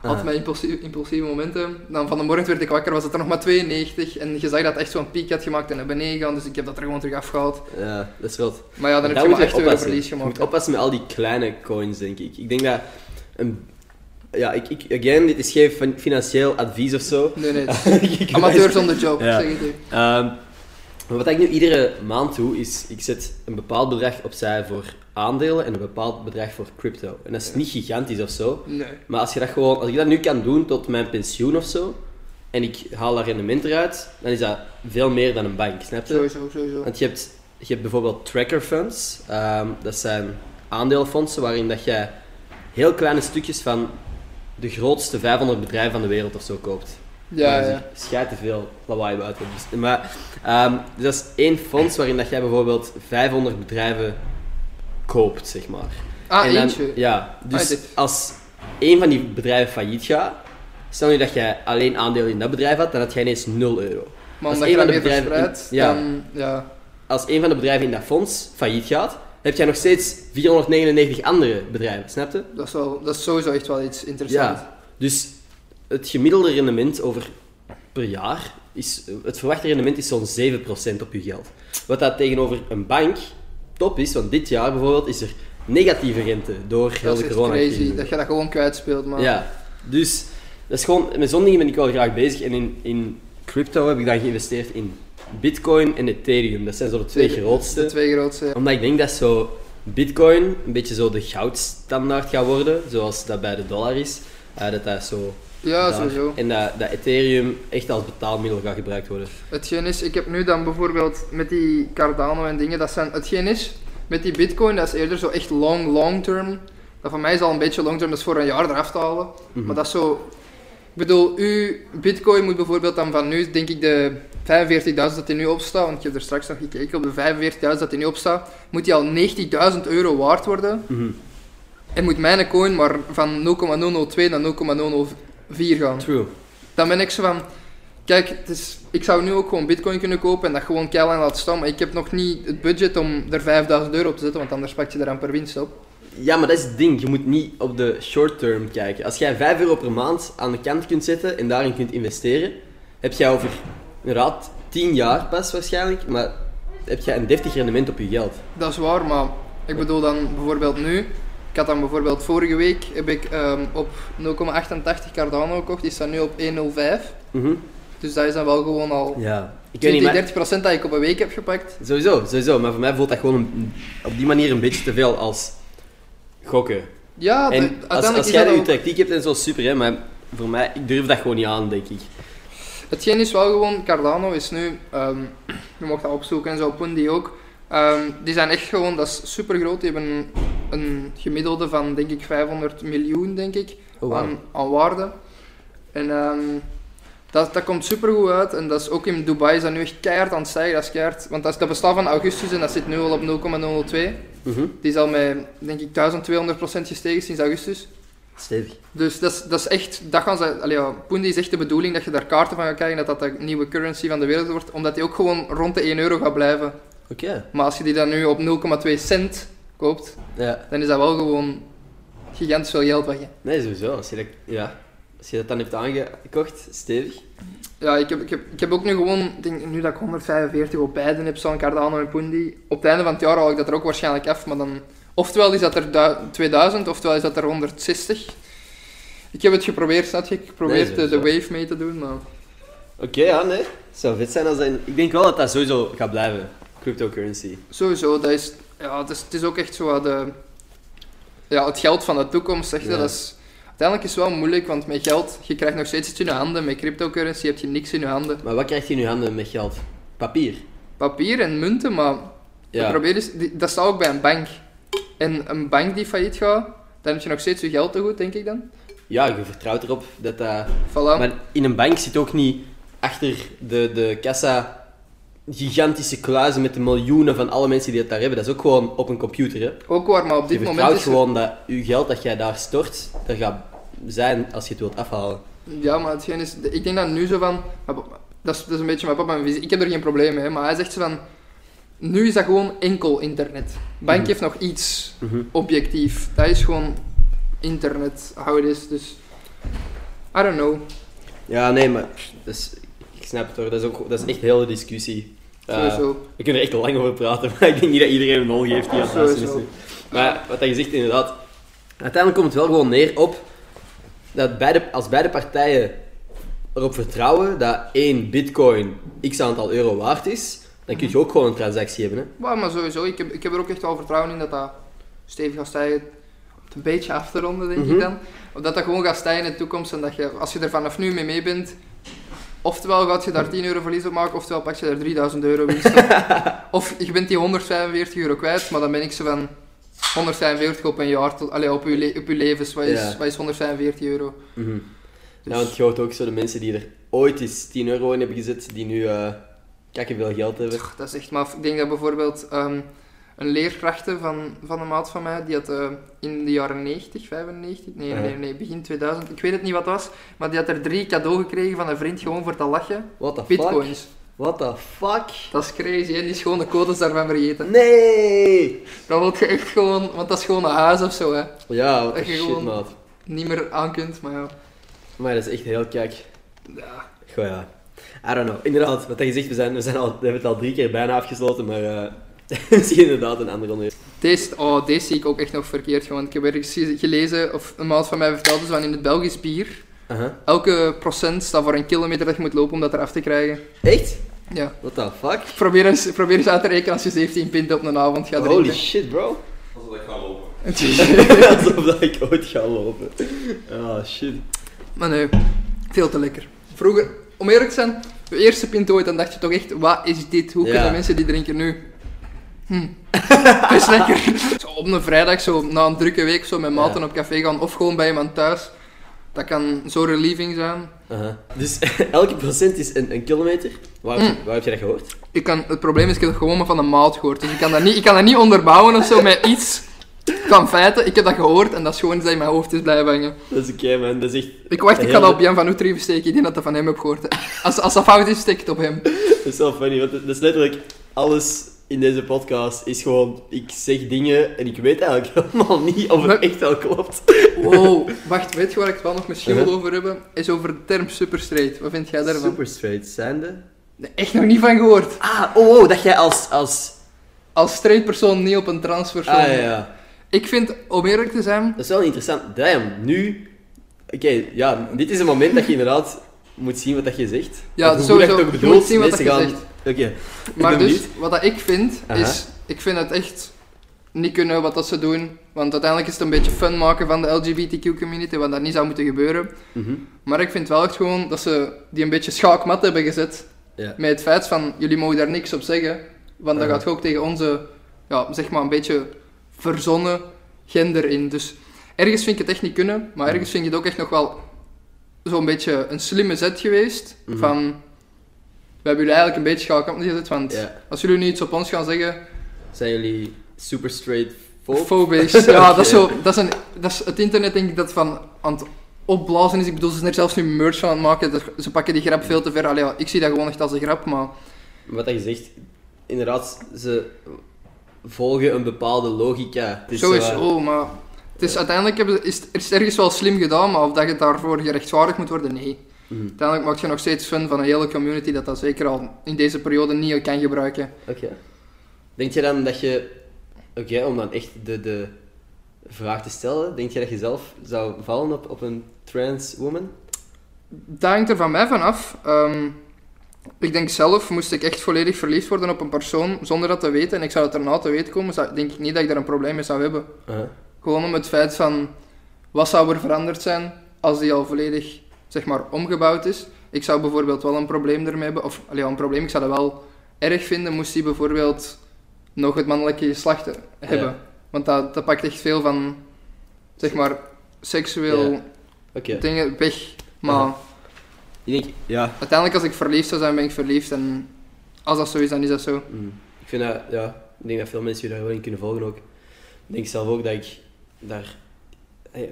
Had Ah. mijn impulsieve, impulsieve momenten. Dan van de morgen werd ik wakker, was het er nog maar 92. En je zag dat het echt zo'n piek had gemaakt en naar beneden gaan. Dus ik heb dat er gewoon terug afgehaald. Ja, dat is rot. Maar ja, dan heb je maar je echt oppassen. verlies Je gemaakt. moet oppassen met al die kleine coins, denk ik. Ik denk dat een... Ja, ik, ik, again, dit is geen fin- financieel advies of zo. Nee, nee. Ik- Amateur zonder job, Ja. zeg het u. Ehm, maar wat ik nu iedere maand doe, is ik zet een bepaald bedrag opzij voor aandelen en een bepaald bedrag voor crypto. En dat is niet gigantisch of zo. Nee. Maar als, je dat gewoon, als ik dat nu kan doen tot mijn pensioen of zo, en ik haal daar rendement eruit, dan is dat veel meer dan een bank, snap je? Sowieso, sowieso. Want je hebt, je hebt bijvoorbeeld tracker funds. Ehm, dat zijn aandeelfondsen waarin dat jij heel kleine stukjes van de grootste 500 bedrijven van de wereld of zo koopt. Ja, ja. schijt te veel lawaai buiten. Dus, maar ehm, dus dat is één fonds waarin dat jij bijvoorbeeld 500 bedrijven koopt, zeg maar. Ah, En dan- eentje. Ja, dus Ah, dit. als één van die bedrijven failliet gaat, stel nu dat jij alleen aandelen in dat bedrijf had, dan had jij ineens 0 euro. Maar als je van de bedrijven- verspreidt, ja. dan... Ja. Als één van de bedrijven in dat fonds failliet gaat, heb jij nog steeds 499 andere bedrijven, snap je? Dat is, wel, dat is sowieso echt wel iets interessants. Ja. Dus het gemiddelde rendement over per jaar, is, het verwachte rendement is zo'n 7% op je geld. Wat dat tegenover een bank top is, want dit jaar bijvoorbeeld is er negatieve rente door heel Dat de is echt corona crazy, dat je dat gewoon kwijtspeelt, maar... Ja, dus dat is gewoon, met zo'n dingen ben ik wel graag bezig. En in, in crypto heb ik dan geïnvesteerd in Bitcoin en Ethereum. Dat zijn zo de twee De grootste. twee grootste. Omdat ik denk dat zo Bitcoin een beetje zo de goudstandaard gaat worden, zoals dat bij de dollar is. Eh, dat dat zo. Ja, daar- sowieso. En dat, dat Ethereum echt als betaalmiddel gaat gebruikt worden. Hetgeen is, ik heb nu dan bijvoorbeeld met die Cardano en dingen, dat zijn... Hetgeen is, met die bitcoin, dat is eerder zo echt long, long term. Dat voor mij is al een beetje long term, dat is voor een jaar eraf te halen. Mhm. Maar dat is zo... Ik bedoel, uw bitcoin moet bijvoorbeeld dan van nu, denk ik, de 45.000 dat die nu opstaat, want ik heb er straks nog gekeken, op de 45.000 dat die nu opstaat, moet die al 90.000 euro waard worden. Mhm. En moet mijn coin maar van 0,002 naar 0,004 gaan. True. Dan ben ik zo van, kijk, het is, ik zou nu ook gewoon bitcoin kunnen kopen en dat gewoon keilang laten staan, maar ik heb nog niet het budget om er 5000 euro op te zetten, want anders pak je er amper winst op. Ja, maar dat is het ding. Je moet niet op de short term kijken. Als jij 5 euro per maand aan de kant kunt zetten en daarin kunt investeren, heb jij over inderdaad 10 jaar pas waarschijnlijk, maar heb jij een deftig rendement op je geld. Dat is waar, maar ik bedoel dan bijvoorbeeld nu, ik had dan bijvoorbeeld vorige week heb ik ehm, op 0,88 Cardano gekocht, die staat nu op 1,05. Mhm. Dus dat is dan wel gewoon al Ja. Ik weet niet, 20, maar... 30% dat ik op een week heb gepakt. Sowieso, sowieso. Maar voor mij voelt dat gewoon een- op die manier een beetje te veel als gokken. Ja, de- En als, als jij je ook- tactiek hebt en zo, super hè, maar voor mij, ik durf dat gewoon niet aan, denk ik. Hetgeen is wel gewoon, Cardano is nu, ehm, je mocht dat opzoeken en zo, Pundi ook. Ehm, die zijn echt gewoon, dat is super groot. Die hebben een, een gemiddelde van denk ik 500 miljoen, denk ik, Oh, aan, aan waarde. En ehm, dat, dat komt super goed uit. En dat is ook in Dubai is dat nu echt keihard aan het stijgen. Dat is keihard, want dat, is, dat bestaat van augustus en dat zit nu al op 0,002. Mhm. Die is al met, denk ik, 1200% gestegen sinds augustus. Stevig. Dus dat is, dat is echt, dat gaan ze, allee, ja, Pundi is echt de bedoeling dat je daar kaarten van gaat krijgen, dat dat de nieuwe currency van de wereld wordt, omdat die ook gewoon rond de 1 euro gaat blijven. Oké. Maar als je die dan nu op 0,2 cent koopt, Ja. dan is dat wel gewoon gigantisch veel geld weg. Nee, sowieso. Als je, dat, ja. Als je dat dan hebt aangekocht, stevig. Ja, ik heb, ik heb, ik heb ook nu gewoon, denk nu dat ik 145 op beiden heb staan, Cardano en Pundi. Op het einde van het jaar haal ik dat er ook waarschijnlijk af, maar dan, oftewel is dat er du- 2000, oftewel is dat er 160. Ik heb het geprobeerd, snap je? Ik probeer Nee, de, wave mee te doen, maar... Oké, ja, nee. Het zou vet zijn als dat... Ik denk wel dat dat sowieso gaat blijven. Cryptocurrency. Sowieso, dat is, ja, het, is, het is ook echt zo wat de, ja, het geld van de toekomst. Zeg je. Ja. Dat is, uiteindelijk is het wel moeilijk, want met geld, je krijgt nog steeds iets in je handen. Met cryptocurrency heb je niks in je handen. Maar wat krijg je in je handen met geld? Papier. Papier en munten, maar Ja. is, die- dat staat ook bij een bank. En een bank die failliet gaat, dan heb je nog steeds je geld te goed, denk ik dan. Ja, je vertrouwt erop dat dat... Voilà. Maar in een bank zit ook niet achter de, de kassa gigantische kluizen met de miljoenen van alle mensen die het daar hebben. Dat is ook gewoon op een computer. Hè. Ook waar, maar op Je dit moment vertrouwt is er- gewoon dat je geld dat jij daar stort, er gaat zijn als je het wilt afhalen. Ja, maar hetgeen is... Ik denk dat nu zo van... Dat is, dat is een beetje mijn papa mijn visie. Ik heb er geen probleem mee, maar hij zegt zo van... Nu is dat gewoon enkel internet. Bank Mhm. heeft nog iets Mhm. objectief. Dat is gewoon internet, how it is. Dus... I don't know. Ja, nee, maar dat is, ik snap het hoor. Dat is, ook, dat is echt heel de discussie. Eh, Sowieso. we kunnen er echt lang over praten, maar ik denk niet dat iedereen een nol geeft die aan het. Maar wat je zegt inderdaad, uiteindelijk komt het wel gewoon neer op dat beide, als beide partijen erop vertrouwen dat één bitcoin x aantal euro waard is, dan kun je ook gewoon een transactie hebben. Hè? Maar, maar sowieso, ik heb, ik heb er ook echt wel vertrouwen in dat dat stevig gaat stijgen. Een beetje af te ronden, denk Mhm. ik dan. Of dat dat gewoon gaat stijgen in de toekomst en dat je, als je er vanaf nu mee mee bent, oftewel gaat je daar 10 euro verlies op maken, oftewel pak je daar 3000 euro winst op. of je bent die 145 euro kwijt, maar dan ben ik zo van 145 op een jaar, tot, allee, op, je op je levens, wat is, Ja. wat is 145 euro? Mhm. Dus- Ja, want je hoort ook zo de mensen die er ooit eens 10 euro in hebben gezet, die nu eh kakken veel geld hebben. Dat is echt maf. Ik denk dat bijvoorbeeld ehm, een leerkrachte van, van een maat van mij, die had eh, in de jaren 90, 95, nee, nee, nee, begin 2000, ik weet het niet wat het was, maar die had er drie cadeau gekregen van een vriend gewoon voor te lachen. What the fuck? Bitcoins. What the fuck? Dat is crazy, hè? die is gewoon de codes daarvan vergeten. Nee! Dan wil je echt gewoon, want dat is gewoon een huis of zo, hè. Ja, Dat je shit, gewoon- maat. Niet meer aan kunt, maar ja. Maar dat is echt heel kijk. ja. Goh ja. I don't know. Inderdaad, wat je zegt, we, zijn, we, zijn al, we hebben het al drie keer bijna afgesloten, maar eh misschien inderdaad een andere onderwerp. Deze, oh, deze zie ik ook echt nog verkeerd, want ik heb ergens ge- gelezen, of een maat van mij vertelde, zo van in het Belgisch bier, Aha. elke procent staat voor een kilometer dat je moet lopen om dat eraf te krijgen. Echt? Ja. What the fuck? Probeer eens, probeer eens uit te rekenen als je 17 pint op een avond gaat Holy drinken. shit, bro. Alsof ik ga lopen. Alsof dat ik ooit ga lopen. Oh shit. maar nee, veel te lekker. Vroeger, om eerlijk te zijn, de eerste pint ooit, dan dacht je toch echt, wat is dit? Hoe Ja. kunnen mensen die drinken nu? Hm. Best lekker. Zo op een vrijdag, zo na een drukke week, zo met maten Ja. op café gaan, of gewoon bij iemand thuis. Dat kan zo relieving zijn. Aha. Dus elke procent is een, een kilometer. Waar, heb je- Mm. waar heb je dat gehoord? Ik kan, het probleem is, ik heb het gewoon maar van een maat gehoord. Dus ik kan dat niet, ik kan dat niet onderbouwen of zo met iets van feiten. Ik heb dat gehoord en dat is gewoon iets dat in mijn hoofd is blijven hangen. Dat is oké, man. Dat is echt... Ik wacht, ik ga dat op Jan van Oetrieven steken. Ik denk dat dat van hem heb gehoord. Als, als dat fout is, steek het op hem. Dat is wel funny, want dat is letterlijk alles in deze podcast is gewoon... Ik zeg dingen en ik weet eigenlijk helemaal niet of het echt wel klopt. Wow, wacht, weet je waar ik het wel nog misschien wil over hebben? Is over de term super straight. Wat vind jij daarvan? Super straight, zijnde. Nee, echt nog niet van gehoord. Ah, oh, oh, dat jij als... als... Als straight persoon niet op een transpersoon. Ah, ja, ja. Ik vind, om eerlijk te zijn, Dat is wel interessant. Damn, nu... Oké, ja, dit is een moment dat je inderdaad moet zien wat dat je zegt. Ja, hoe sowieso. dat je Je moet zien wat dat je gaan... zegt. Oké, maar dus, benieuwd. wat dat ik vind, Aha. is, ik vind het echt niet kunnen wat dat ze doen. Want uiteindelijk is het een beetje fun maken van de LGBTQ community, wat dat niet zou moeten gebeuren. Mhm. Maar ik vind wel echt gewoon dat ze die een beetje schaakmat hebben gezet. Met het feit van, jullie mogen daar niks op zeggen. Want dan Ja. gaat je ook tegen onze, ja, zeg maar een beetje verzonnen gender in. Dus ergens vind ik het echt niet kunnen. Maar ergens vind ik het ook echt nog wel zo'n beetje een slimme zet geweest. Mhm. Van, we hebben jullie eigenlijk een beetje schaakmat gezet. Want als jullie nu iets op ons gaan zeggen, Zijn jullie super straight fobisch. Ja, dat is, zo, dat, is een, dat is het internet denk ik dat van aan het opblazen is. Ik bedoel, ze zijn er zelfs nu merch van aan het maken. Ze pakken die grap veel te ver. Allee, ik zie dat gewoon echt als een grap, maar... Wat dat je zegt, inderdaad, ze volgen een bepaalde logica. Het is Zo is zo, eh, oh, maar... Het is, uiteindelijk is, het- ergens wel slim gedaan, maar of dat je daarvoor gerechtvaardigd moet worden, nee. mhm. Uiteindelijk maak je nog steeds fun van een hele community dat dat zeker al in deze periode niet kan gebruiken. Oké. Denk je dan dat je... Oké, om dan echt de, de vraag te stellen, denk je dat je zelf zou vallen op, op een trans woman? Dat hangt er van mij vanaf. Ehm ik denk zelf, moest ik echt volledig verliefd worden op een persoon zonder dat te weten, en ik zou het erna te weten komen, zou, denk ik niet dat ik daar een probleem mee zou hebben. Gewoon om het feit van, wat zou er veranderd zijn als die al volledig, zeg maar, omgebouwd is. Ik zou bijvoorbeeld wel een probleem ermee hebben, of, allee, een probleem, ik zou dat wel erg vinden, moest die bijvoorbeeld nog het mannelijke geslacht hebben. Ja. Want dat, dat pakt echt veel van, zeg maar, seksueel Ja. Dingen weg. Maar. Ik denk, ja, uiteindelijk als ik verliefd zou zijn, ben ik verliefd en Als dat zo is, dan is dat zo. Mm. Ik vind dat, ja, ik denk dat veel mensen je daar wel in kunnen volgen ook. Ik denk zelf ook dat ik daar,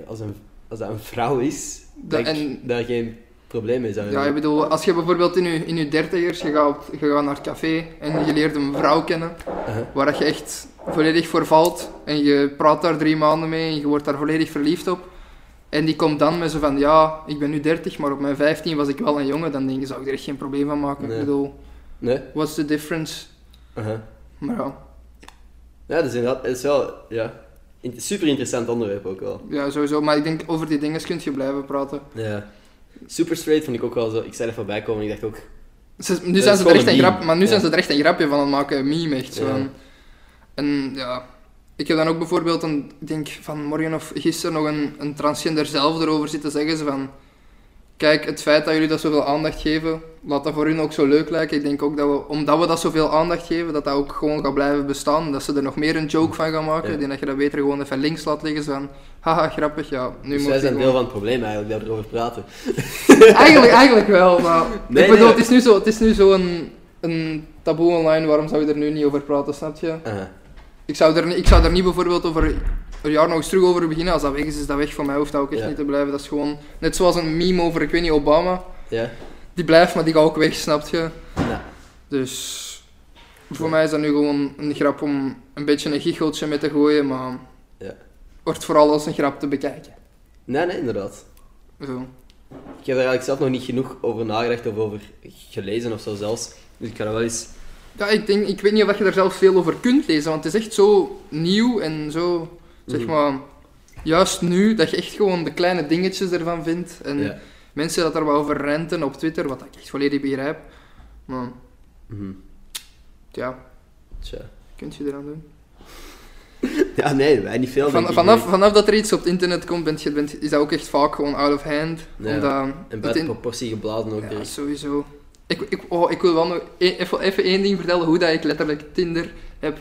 als, een, als dat een vrouw is, dat, Dat- ik daar geen probleem mee zou Ja, ik bedoel, als je bijvoorbeeld in je, in je dertigers, je gaat, je gaat naar het café en je leert een vrouw kennen, Uh-huh. waar dat je echt volledig voor valt en je praat daar drie maanden mee en je wordt daar volledig verliefd op. En die komt dan met zo van, ja, ik ben nu 30, maar op mijn 15 was ik wel een jongen, dan denk je, zou ik er echt geen probleem van maken. Nee. Ik bedoel, Nee? what's the difference? Uh-huh. Maar ja, Ja, dat is inderdaad, het is wel, ja, super interessant onderwerp ook wel. ja, sowieso. Maar ik denk, over die dingen kun je blijven praten. Ja. Super straight vond ik ook wel zo, ik zei er voorbij komen en ik dacht ook, Ze- nu zijn ze er echt een grap, maar nu Ja. zijn ze er echt een grapje van aan het maken, meme echt zo. Ja. En ja, ik heb dan ook bijvoorbeeld, een, ik denk van morgen of gisteren nog een, een transgender zelf erover zitten zeggen ze van, kijk, het feit dat jullie dat zoveel aandacht geven, laat dat voor hun ook zo leuk lijken. Ik denk ook dat we, omdat we dat zoveel aandacht geven, dat dat ook gewoon gaat blijven bestaan, dat ze er nog meer een joke van gaan maken. Ja. Ik denk dat je dat beter gewoon even links laat liggen, zo van, haha, grappig, ja, nu dus moet wij je zijn gewoon- deel van het probleem eigenlijk, dat we erover praten. eigenlijk, eigenlijk wel, maar Nee, ik bedoel, nee. het is nu zo, het is nu zo een, een taboe online, waarom zou je er nu niet over praten, snap je? Ik zou er, niet- ik zou er niet bijvoorbeeld over een jaar nog eens terug over beginnen, als dat weg is, is dat weg, voor mij hoeft dat ook echt Ja. niet te blijven, dat is gewoon, net zoals een meme over, ik weet niet, Obama, Ja? die blijft, maar die gaat ook weg, snap je? Ja. Dus, voor mij is dat nu gewoon een grap om een beetje een gicheltje mee te gooien, maar Ja. wordt vooral als een grap te bekijken. Nee, nee, inderdaad. Zo. Ik heb er eigenlijk zelf nog niet genoeg over nagedacht of over gelezen of zo zelfs. Dus ik ga dat wel eens... Ja, ik, denk, ik weet niet of je er zelf veel over kunt lezen, want het is echt zo nieuw en zo, zeg Mhm. maar, juist nu, dat je echt gewoon de kleine dingetjes ervan vindt. En Ja. mensen dat er wel over renten op Twitter, wat ik echt volledig begrijp. Maar, Mhm. ja, Tja. kunt je eraan doen. Ja, nee, wij niet veel. Van, vanaf, vanaf dat er iets op het internet komt, bent je, bent, is dat ook echt vaak gewoon out of hand. Ja, Omdat En het buiten in- proportie geblazen ook. Ja, sowieso. Ik, ik, oh, ik wil wel nog e- even, even één ding vertellen, hoe dat ik letterlijk Tinder heb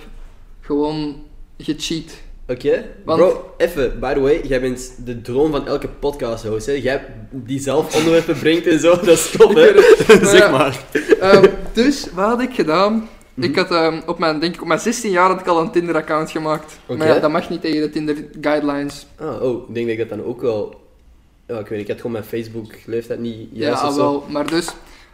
gewoon gecheat. Oké, bro, even, by the way, jij bent de droom van elke podcast-host, hè. Jij die zelf onderwerpen brengt en zo, dat is top, hè. Maar zeg ja. maar. Ehm, dus, wat had ik gedaan? Mhm. Ik had ehm, op mijn, denk ik, op mijn 16 jaar had ik al een Tinder-account gemaakt. Maar ja, dat mag niet tegen de Tinder-guidelines. Ah, oh, ik denk dat ik dat dan ook wel... Ja, ik weet niet, ik had gewoon mijn Facebook-leeftijd niet Ja, juist of zo. wel. Maar dus,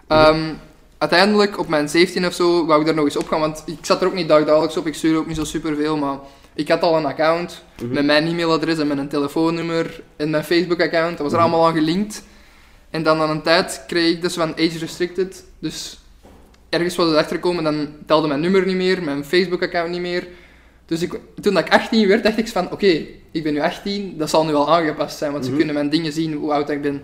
ehm, uiteindelijk op mijn 17 of zo wou ik daar nog eens op gaan. Want ik zat er ook niet dagdagelijks op, ik stuurde ook niet zo superveel. Maar ik had al een account Mhm. met mijn e-mailadres en met een telefoonnummer en mijn Facebook-account. Dat was er Mhm. allemaal aan gelinkt. En dan aan een tijd kreeg ik dus van age restricted. Dus ergens was het achterkomen, dan telde mijn nummer niet meer, mijn Facebook-account niet meer. Dus ik, toen dat ik 18 werd, dacht ik van, oké, ik ben nu 18, dat zal nu al aangepast zijn, want Mhm. ze kunnen mijn dingen zien, hoe oud ik ben.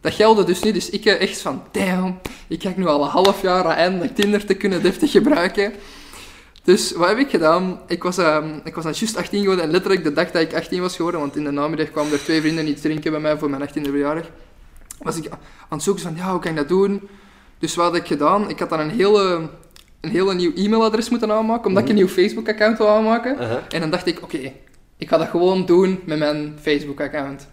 Dat geldde dus niet, dus ik eh, echt van, damn, ik kijk nu al een half jaar aan eindelijk Tinder te kunnen deftig gebruiken. Dus wat heb ik gedaan? Ik was, ehm, ik was dan juist 18 geworden en letterlijk de dag dat ik 18 was geworden, want in de namiddag kwamen er twee vrienden iets drinken bij mij voor mijn 18e verjaardag, was ik aan het zoeken van, ja, hoe kan ik dat doen? Dus wat had ik gedaan? Ik had dan een hele, een hele nieuw e-mailadres moeten aanmaken, omdat ik een nieuw Facebook-account wil aanmaken. En dan dacht ik, oké, ik ga dat gewoon doen met mijn Facebook-account.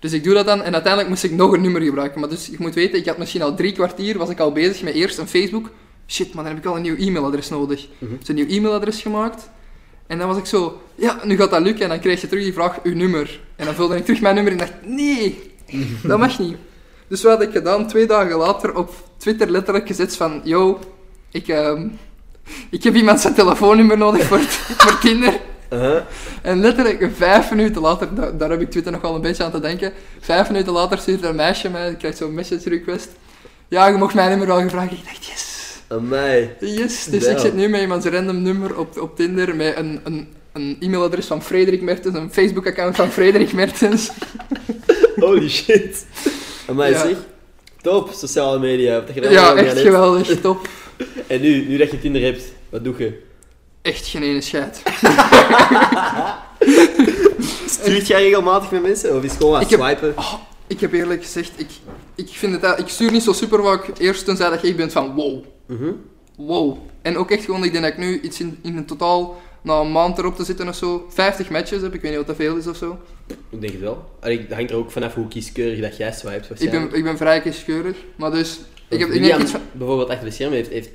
Dus ik doe dat dan en uiteindelijk moest ik nog een nummer gebruiken. Maar dus je moet weten, ik had misschien al drie kwartier, was ik al bezig met eerst een Facebook. Shit man, dan heb ik al een nieuw e-mailadres nodig. Mhm. Dus een nieuw e-mailadres gemaakt. En dan was ik zo, ja, nu gaat dat lukken. En dan kreeg je terug die vraag, uw nummer. En dan vulde ik terug mijn nummer en dacht, nee, dat mag niet. Dus wat had ik gedaan? Twee dagen later op Twitter letterlijk gezet van, yo, ik, ehm, ik heb iemand zijn telefoonnummer nodig voor, voor Tinder. Aha. En letterlijk vijf minuten later, da- daar heb ik Twitter nog wel een beetje aan te denken. Vijf minuten later stuurt er een meisje mij, ik krijg zo'n message request. Ja, je mocht mijn nummer wel gevraagd. Ik dacht, yes. Amai. Yes. Dus Damn. ik zit nu met iemands random nummer op, op Tinder met een, een, een e-mailadres van Frederik Mertens, een Facebook-account van Frederik Mertens. Holy shit. Amai, Ja. zeg. Top, sociale media. Dat je Ja, echt geweldig, top. En nu, nu dat je Tinder hebt, wat doe je? Echt geen ene scheid. Stuurt jij regelmatig met mensen? Of is het gewoon aan heb- swipen? Ik heb eerlijk gezegd, ik, ik, vind het, dat- ik stuur niet zo super vaak eerst tenzij dat je echt bent van wow. Mhm. Wow. En ook echt gewoon, ik denk dat ik nu iets in, in een totaal, na een maand erop te zitten of zo, 50 matches heb. Ik weet niet wat dat veel is of zo. Ik denk het wel. Allee, Dat hangt er ook vanaf hoe kieskeurig dat jij swipet Ik waarschijnlijk. ben, ik ben vrij kieskeurig. Maar dus, ik heb ik Wie denk aan- iets van... Bijvoorbeeld achter de schermen heeft, heeft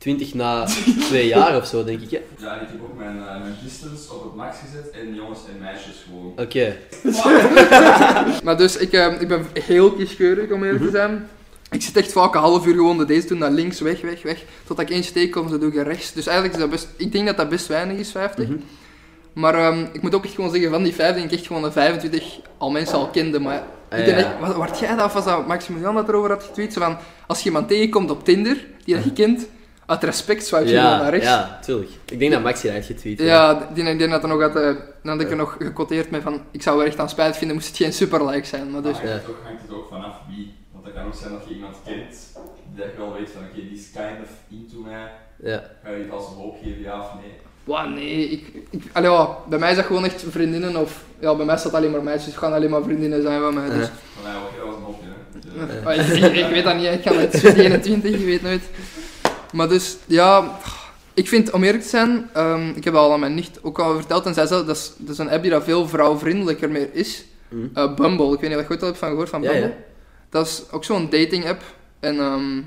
20 na 2 jaar of zo, denk ik. Hè? Ja, en ik heb ook mijn, eh, mijn distance op het max gezet en jongens en meisjes gewoon. Oké. Maar dus, ik, eh, ik ben heel kieskeurig om eerlijk te zijn. Ik zit echt vaak een half uur gewoon de deze doen, naar links, weg, weg, weg. Totdat ik één steek kom, dan doe ik rechts. Dus eigenlijk is dat best... Ik denk dat dat best weinig is, 50. Mhm. Maar ehm, ik moet ook echt gewoon zeggen, van die 5 denk ik echt gewoon de 25 al mensen al kenden. Maar Ah, ik denk ja. echt, wat, wat jij dat, of was dat Maximilian dat erover had getweet? Zo van, als je iemand tegenkomt op Tinder, die dat je kent, uit respect swipe je gewoon naar rechts. ja, tuurlijk. Ik denk dat Maxi dat heeft getweet. Ja, die, die, die had dan nog had, eh, dan had ik Ja. er nog gequoteerd met van, ik zou er echt aan spijt vinden, moest het geen super like zijn. Maar dus, hangt, Ja. het ook, hangt het ook vanaf wie. Want het kan ook zijn dat je iemand kent, dat je wel weet van oké, die is kind of into mij. Ja. Ga je het als een hoop geven, ja of nee? Wow, nee, ik, ik, allee, bij mij is dat gewoon echt vriendinnen of, ja, bij mij staat alleen maar meisjes, het gaan alleen maar vriendinnen zijn van mij. Dus. Ja. Van mij ook, dat was een hopje, hè. Dus, eh, ik, ik weet dat niet, ik ga met 21, je weet nooit. Maar dus, ja, ik vind, om eerlijk te zijn, ehm, ik heb dat al aan mijn nicht ook al verteld en zij zei, dat is, dat is een app die dat veel vrouwvriendelijker meer is. Mhm. Eh, Bumble, ik weet niet of je ooit al hebt van gehoord van Ja, Bumble. ja. Dat is ook zo'n dating app en ehm,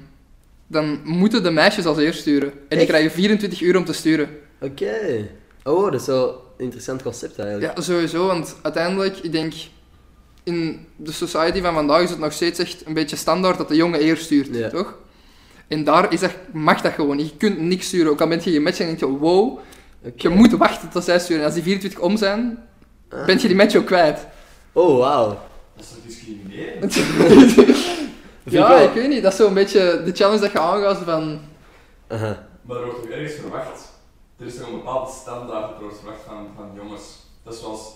dan moeten de meisjes als eerst sturen. En die Echt? krijgen 24 uur om te sturen. Oké. Oh, dat is wel een interessant concept eigenlijk. Ja, sowieso, want uiteindelijk, ik denk, in de society van vandaag is het nog steeds echt een beetje standaard dat de jongen eerst stuurt, Ja. toch? En daar is dat, mag dat gewoon niet. Je kunt niks sturen. Ook al bent je gematcht en denk je, wow, je moet wachten tot zij sturen. En als die 24 om zijn, Ah. ben je die match ook kwijt. Oh, wauw. Dat is toch discriminerend? Vind ja, ik weet niet. Dat is zo'n beetje de challenge dat je aangaat van... Aha. Maar er wordt toch ergens verwacht? Er is toch een bepaalde standaard dat er wordt verwacht van, van jongens. Dat is zoals,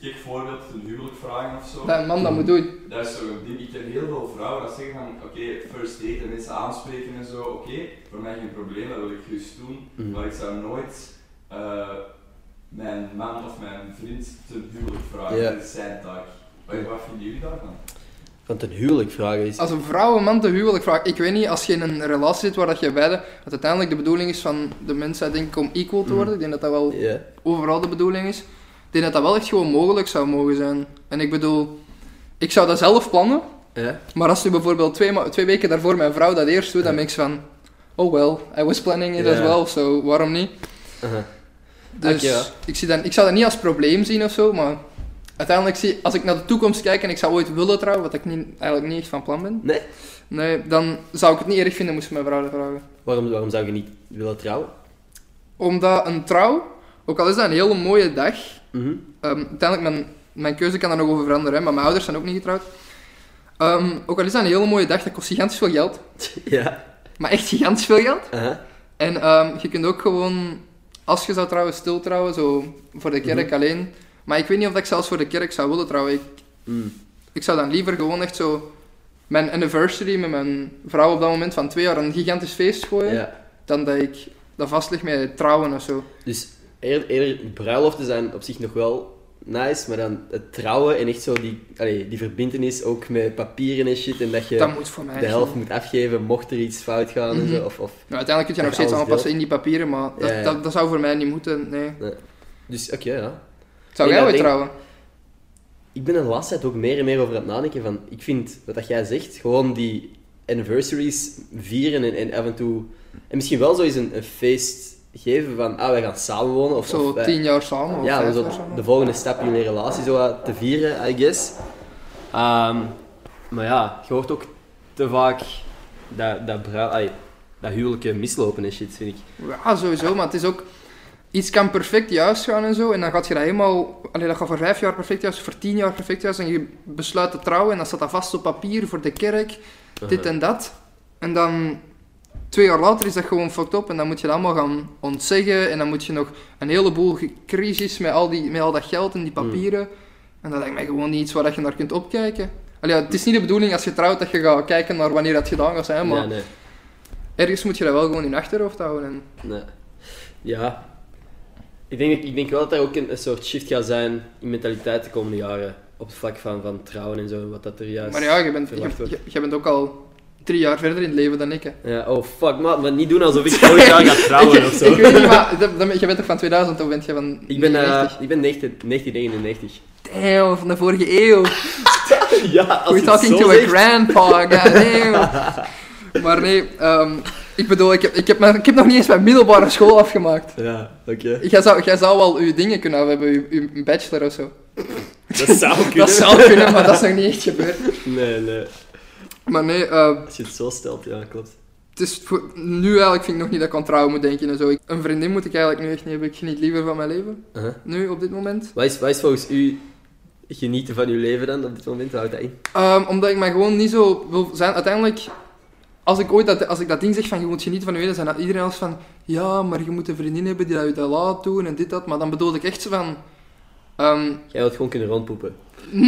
gek voorbeeld, een huwelijk vragen of zo. Dat een man dat moet doen. Dat is ding. Ik ken heel veel vrouwen dat zeggen van, oké, first date en mensen aanspreken en zo, oké, voor mij geen probleem, dat wil ik gerust doen. Mhm. Maar ik zou nooit eh, mijn man of mijn vriend ten huwelijk vragen, dat is zijn taak. Wat, wat vinden jullie daarvan? Van ten huwelijk vragen is... Als een vrouw een man te huwelijk vraagt, ik weet niet, als je in een relatie zit waar dat je beide, dat uiteindelijk de bedoeling is van de mensheid denk ik om equal te Mhm. worden, ik denk dat dat wel overal de bedoeling is. Ik denk dat dat wel echt gewoon mogelijk zou mogen zijn. En ik bedoel, ik zou dat zelf plannen, Ja. maar als nu bijvoorbeeld twee, twee weken daarvoor mijn vrouw dat eerst doet, dan ben ik van, oh well, I was planning it Ja. as well, so waarom niet? Aha. Dus ja. ik, zie dat, ik zou dat niet als probleem zien of zo, maar uiteindelijk zie als ik naar de toekomst kijk en ik zou ooit willen trouwen, wat ik niet, eigenlijk niet echt van plan ben, Nee? nee, dan zou ik het niet erg vinden moest mijn vrouw dat vragen. Waarom, waarom zou je niet willen trouwen? Omdat een trouw, ook al is dat een hele mooie dag, Mhm. Ehm, uiteindelijk, mijn, mijn keuze kan daar nog over veranderen, hè, maar mijn ouders zijn ook niet getrouwd. Ehm, ook al is dat een hele mooie dag, dat kost gigantisch veel geld. Ja. Maar echt gigantisch veel geld. En ehm, je kunt ook gewoon, als je zou trouwen, stil trouwen, zo voor de kerk Mhm. alleen. Maar ik weet niet of ik zelfs voor de kerk zou willen trouwen. Ik, Mm. ik zou dan liever gewoon echt zo mijn anniversary met mijn vrouw op dat moment van twee jaar een gigantisch feest gooien, Ja. dan dat ik dat vastleg met trouwen of zo. Dus eerder, eerder bruiloften zijn op zich nog wel nice, maar dan het trouwen en echt zo die, allee, die verbintenis ook met papieren en shit en dat je Dat moet voor mij de helft moet afgeven mocht er iets fout gaan en Mhm. zo. Of, of, Nou, uiteindelijk kun je nog steeds aanpassen in die papieren, maar dat, Ja. Dat, dat zou voor mij niet moeten, nee. dus oké, ja. Zou Nee, jij ooit denk- trouwen? Ik ben de laatste tijd ook meer en meer over aan het nadenken van, ik vind wat dat jij zegt, gewoon die anniversaries vieren en, en af en toe, en misschien wel zo eens een, een feest geven van, ah, wij gaan samenwonen. Of, Of zo of wij- tien jaar samen, of ja, zo de volgende stap in je relatie zo te vieren, I guess. Ehm, maar ja, je hoort ook te vaak dat, dat, ai, dat huwelijken mislopen en shit, vind ik. Ja, sowieso, maar het is ook... Iets kan perfect juist gaan en zo, en dan gaat je dat helemaal... Allee, dat gaat voor vijf jaar perfect juist, voor tien jaar perfect juist, en je besluit te trouwen, en dan staat dat vast op papier voor de kerk, dit en dat. En dan... Twee jaar later is dat gewoon fucked up, en dan moet je dat allemaal gaan ontzeggen, en dan moet je nog een heleboel crisis met al, die, met al dat geld en die papieren. En dat lijkt mij gewoon niet iets waar dat je naar kunt opkijken. Allee, ja, het is niet de bedoeling als je trouwt dat je gaat kijken naar wanneer dat gedaan gaat zijn, maar Ja, nee. ergens moet je dat wel gewoon in achterhoofd houden. En... nee. Ja. Ik denk, ik denk wel dat er ook een, een soort shift gaat zijn in mentaliteit de komende jaren. Op het vlak van, van trouwen en zo, wat dat er juist Maar ja, je bent, je bent ook al drie jaar verder in het leven dan ik. Hè. Ja, oh fuck, man, maar niet doen alsof ik ooit jaar ga trouwen ik, of zo. ik weet niet, maar dat- dat- je bent toch van 2000 of bent je van Ik ben, 99? ik ben 19 1999. Damn, van de vorige eeuw. ja, als We're talking to a grandpa, goddamn. maar nee, ehm, Ik bedoel, ik heb, ik, heb mijn, ik heb nog niet eens mijn middelbare school afgemaakt. Ja, oké. Jij zou, jij zou wel uw dingen kunnen hebben, uw, uw bachelor of zo. Dat zou kunnen. Dat zou kunnen, maar dat is nog niet echt gebeurd. Nee, nee. Maar nee, eh, Als je het zo stelt, ja, klopt. het is voor, nu eigenlijk vind ik nog niet dat ik aan trouwen moet denken en zo. Ik- Een vriendin moet ik eigenlijk nu echt niet hebben. Ik geniet liever van mijn leven. Nu, op dit moment. Wat is, wat is volgens u genieten van uw leven dan op dit moment? Houdt dat in? Ehm, omdat ik mij gewoon niet zo wil zijn. Uiteindelijk, als ik ooit dat, als ik dat ding zeg van je moet genieten van je leven, dan zijn iedereen als van ja, maar je moet een vriendin hebben die dat je dat laat doen en dit dat. Maar dan bedoel ik echt zo van. ehm, Jij wilt gewoon kunnen rondpoepen.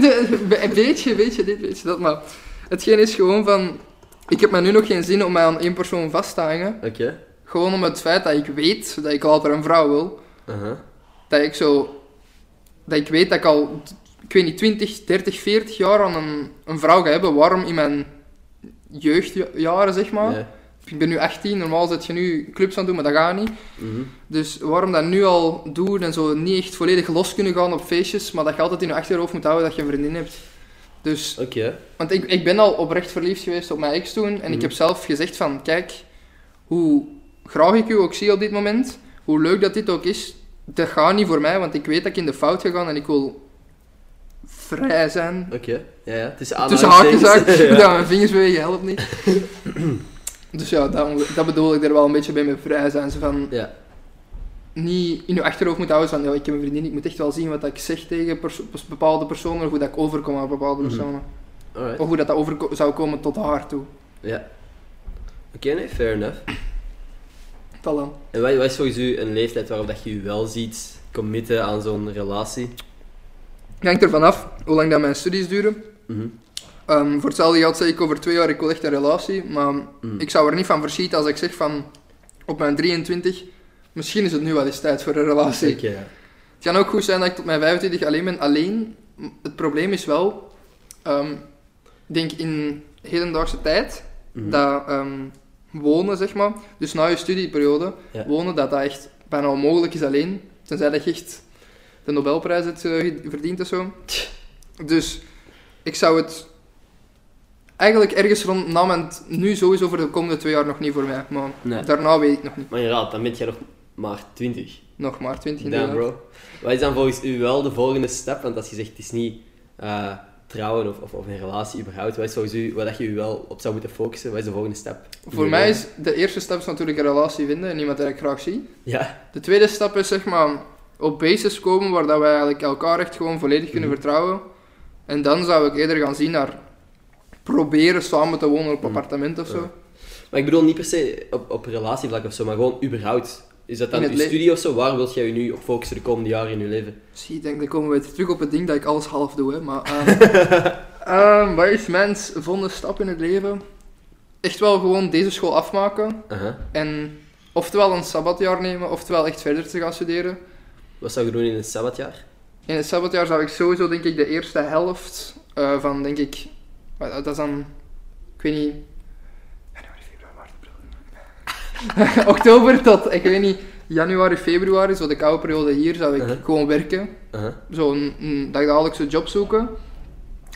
de- een beetje, een beetje dit, beetje dat. Maar hetgeen is gewoon van. Ik heb me nu nog geen zin om mij aan één persoon vast te hangen. Oké. Gewoon om het feit dat ik weet dat ik later een vrouw wil. Uh-huh. dat ik zo... Dat ik weet dat ik al, ik weet niet, 20, 30, 40 jaar aan een, een vrouw ga hebben. Waarom in mijn jeugdjaren, zeg maar. Ik ben nu 18, normaal zit je nu clubs aan het doen, maar dat gaat niet. Mhm. Dus waarom dat nu al doen en zo niet echt volledig los kunnen gaan op feestjes, maar dat je altijd in je achterhoofd moet houden dat je een vriendin hebt. Dus, Oké. want ik, ik ben al oprecht verliefd geweest op mijn ex toen, en ik Mhm. heb zelf gezegd van, kijk, hoe graag ik u ook zie op dit moment, hoe leuk dat dit ook is, dat gaat niet voor mij, want ik weet dat ik in de fout ga gaan en ik wil vrij zijn. Oké. Ja, ja. Het is Tussen haakjes ja. ja, mijn vingers bewegen helpt niet. dus ja, dat, dat bedoel ik er wel een beetje bij met vrij zijn. Zo van, Ja. niet in je achterhoofd moet houden van, ja, ik heb een vriendin, ik moet echt wel zien wat ik zeg tegen perso- bepaalde personen, of hoe dat ik overkom aan bepaalde Mhm. personen. Alright. Of hoe dat, dat over zou komen tot haar toe. Ja. Oké, nee, fair enough. Dan. En wat, wat is volgens u een leeftijd waarop dat je je wel ziet committen aan zo'n relatie? Het hangt ervan af hoe lang dat mijn studies duren. Mhm. Ehm, voor hetzelfde geld zeg ik over twee jaar, ik wil echt een relatie. Maar Mhm. ik zou er niet van verschieten als ik zeg van, op mijn 23, misschien is het nu wel eens tijd voor een relatie. Oké, ja. Het kan ook goed zijn dat ik tot mijn 25 alleen ben. Alleen, het probleem is wel, ehm, ik denk in hedendaagse tijd, Mhm. dat ehm, wonen, zeg maar, dus na je studieperiode, Ja. wonen, dat dat echt bijna onmogelijk is alleen. Tenzij dat je echt de Nobelprijs hebt eh, verdiend of zo. Dus ik zou het eigenlijk ergens rond na mijn, nu sowieso voor de komende twee jaar nog niet voor mij, maar Nee. daarna weet ik nog niet. Maar inderdaad, dan ben jij nog maar 20. Nog maar 20 Damn, bro. Wat is dan volgens u wel de volgende stap? Want als je zegt, het is niet eh, trouwen of, of, of een relatie überhaupt, wat is volgens u, wat dat je u wel op zou moeten focussen? Wat is de volgende stap? Voor mij is de eerste stap is natuurlijk een relatie vinden en iemand die ik graag zie. Ja. De tweede stap is zeg maar op basis komen waar dat wij eigenlijk elkaar echt gewoon volledig kunnen Mhm. vertrouwen. En dan zou ik eerder gaan zien naar proberen samen te wonen op Mhm. appartement of zo. Maar ik bedoel niet per se op, op relatievlak of zo, maar gewoon überhaupt. Is dat dan uw studie of zo? Waar wilt jij je nu op focussen de komende jaren in je leven? Zie, ik denk, dan komen we weer terug op het ding dat ik alles half doe. Hè. Maar, ehm, ehm, wat is mijn volgende stap in het leven? Echt wel gewoon deze school afmaken. En oftewel een sabbatjaar nemen, oftewel echt verder te gaan studeren. Wat zou je doen in het sabbatjaar? In het sabbatjaar zou ik sowieso, denk ik, de eerste helft eh, van, denk ik, dat is dan, ik weet niet, januari, februari, maart, april. oktober tot, ik weet niet, januari, februari, zo de koude periode hier, zou ik Uh-huh. gewoon werken. Aha. Zo een, een dagdagelijkse job zoeken.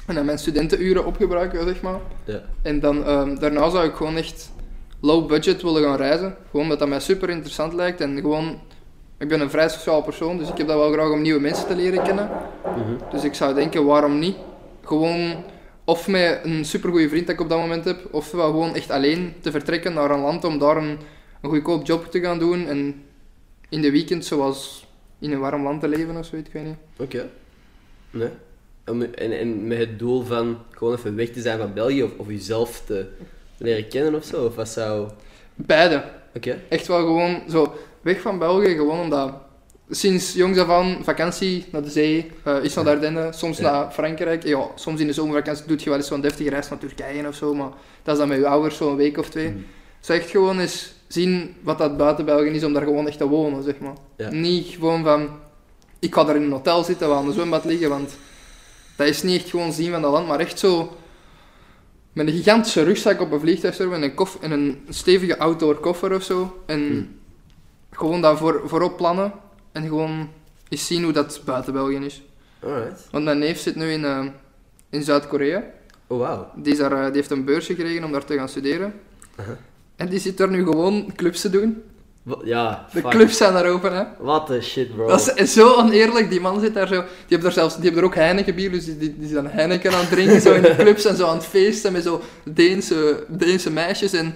En dan mijn studentenuren opgebruiken, zeg maar. Ja. En dan, ehm, daarna zou ik gewoon echt low budget willen gaan reizen. Gewoon omdat dat mij super interessant lijkt. En gewoon, ik ben een vrij sociaal persoon, dus ik heb dat wel graag om nieuwe mensen te leren kennen. Mhm. Dus ik zou denken, waarom niet? Gewoon, of met een supergoeie vriend dat ik op dat moment heb, ofwel gewoon echt alleen te vertrekken naar een land om daar een, een goedkoop job te gaan doen. En in de weekend zoals in een warm land te leven of zoiets, ik weet niet. Oké. Nee. En, en met het doel van gewoon even weg te zijn van België of, of jezelf te leren kennen of zo? Of wat zou... Beide. Oké. Echt wel gewoon zo weg van België, gewoon omdat sinds jongs af aan vakantie naar de zee, eh iets naar de Ardennen, soms Ja. naar Frankrijk. Ja, soms in de zomervakantie doe je wel eens zo'n deftige reis naar Turkije of zo, maar dat is dan met je ouders zo'n week of twee. Zo echt gewoon eens zien wat dat buiten België is om daar gewoon echt te wonen, zeg maar. Ja. Niet gewoon van, ik ga daar in een hotel zitten, waar aan de zwembad liggen, want dat is niet echt gewoon zien van dat land, maar echt zo met een gigantische rugzak op een vliegtuig en een, kof, en een stevige outdoor koffer of zo. En Hmm. gewoon daar voor, voorop plannen en gewoon eens zien hoe dat buiten België is. Alright. Want mijn neef zit nu in, eh, in Zuid-Korea. Oh, wauw. Die, is daar, eh, die heeft een beursje gekregen om daar te gaan studeren. Uh-huh. En die zit daar nu gewoon clubs te doen. Ja, De fuck. clubs zijn daar open, hè. What the shit, bro. Dat is zo oneerlijk, die man zit daar zo... Die hebben er zelfs... Die hebben er ook Heineken bier, dus die, die, die zijn Heineken aan het drinken, zo in de clubs en zo aan het feesten met zo Deense, Deense meisjes en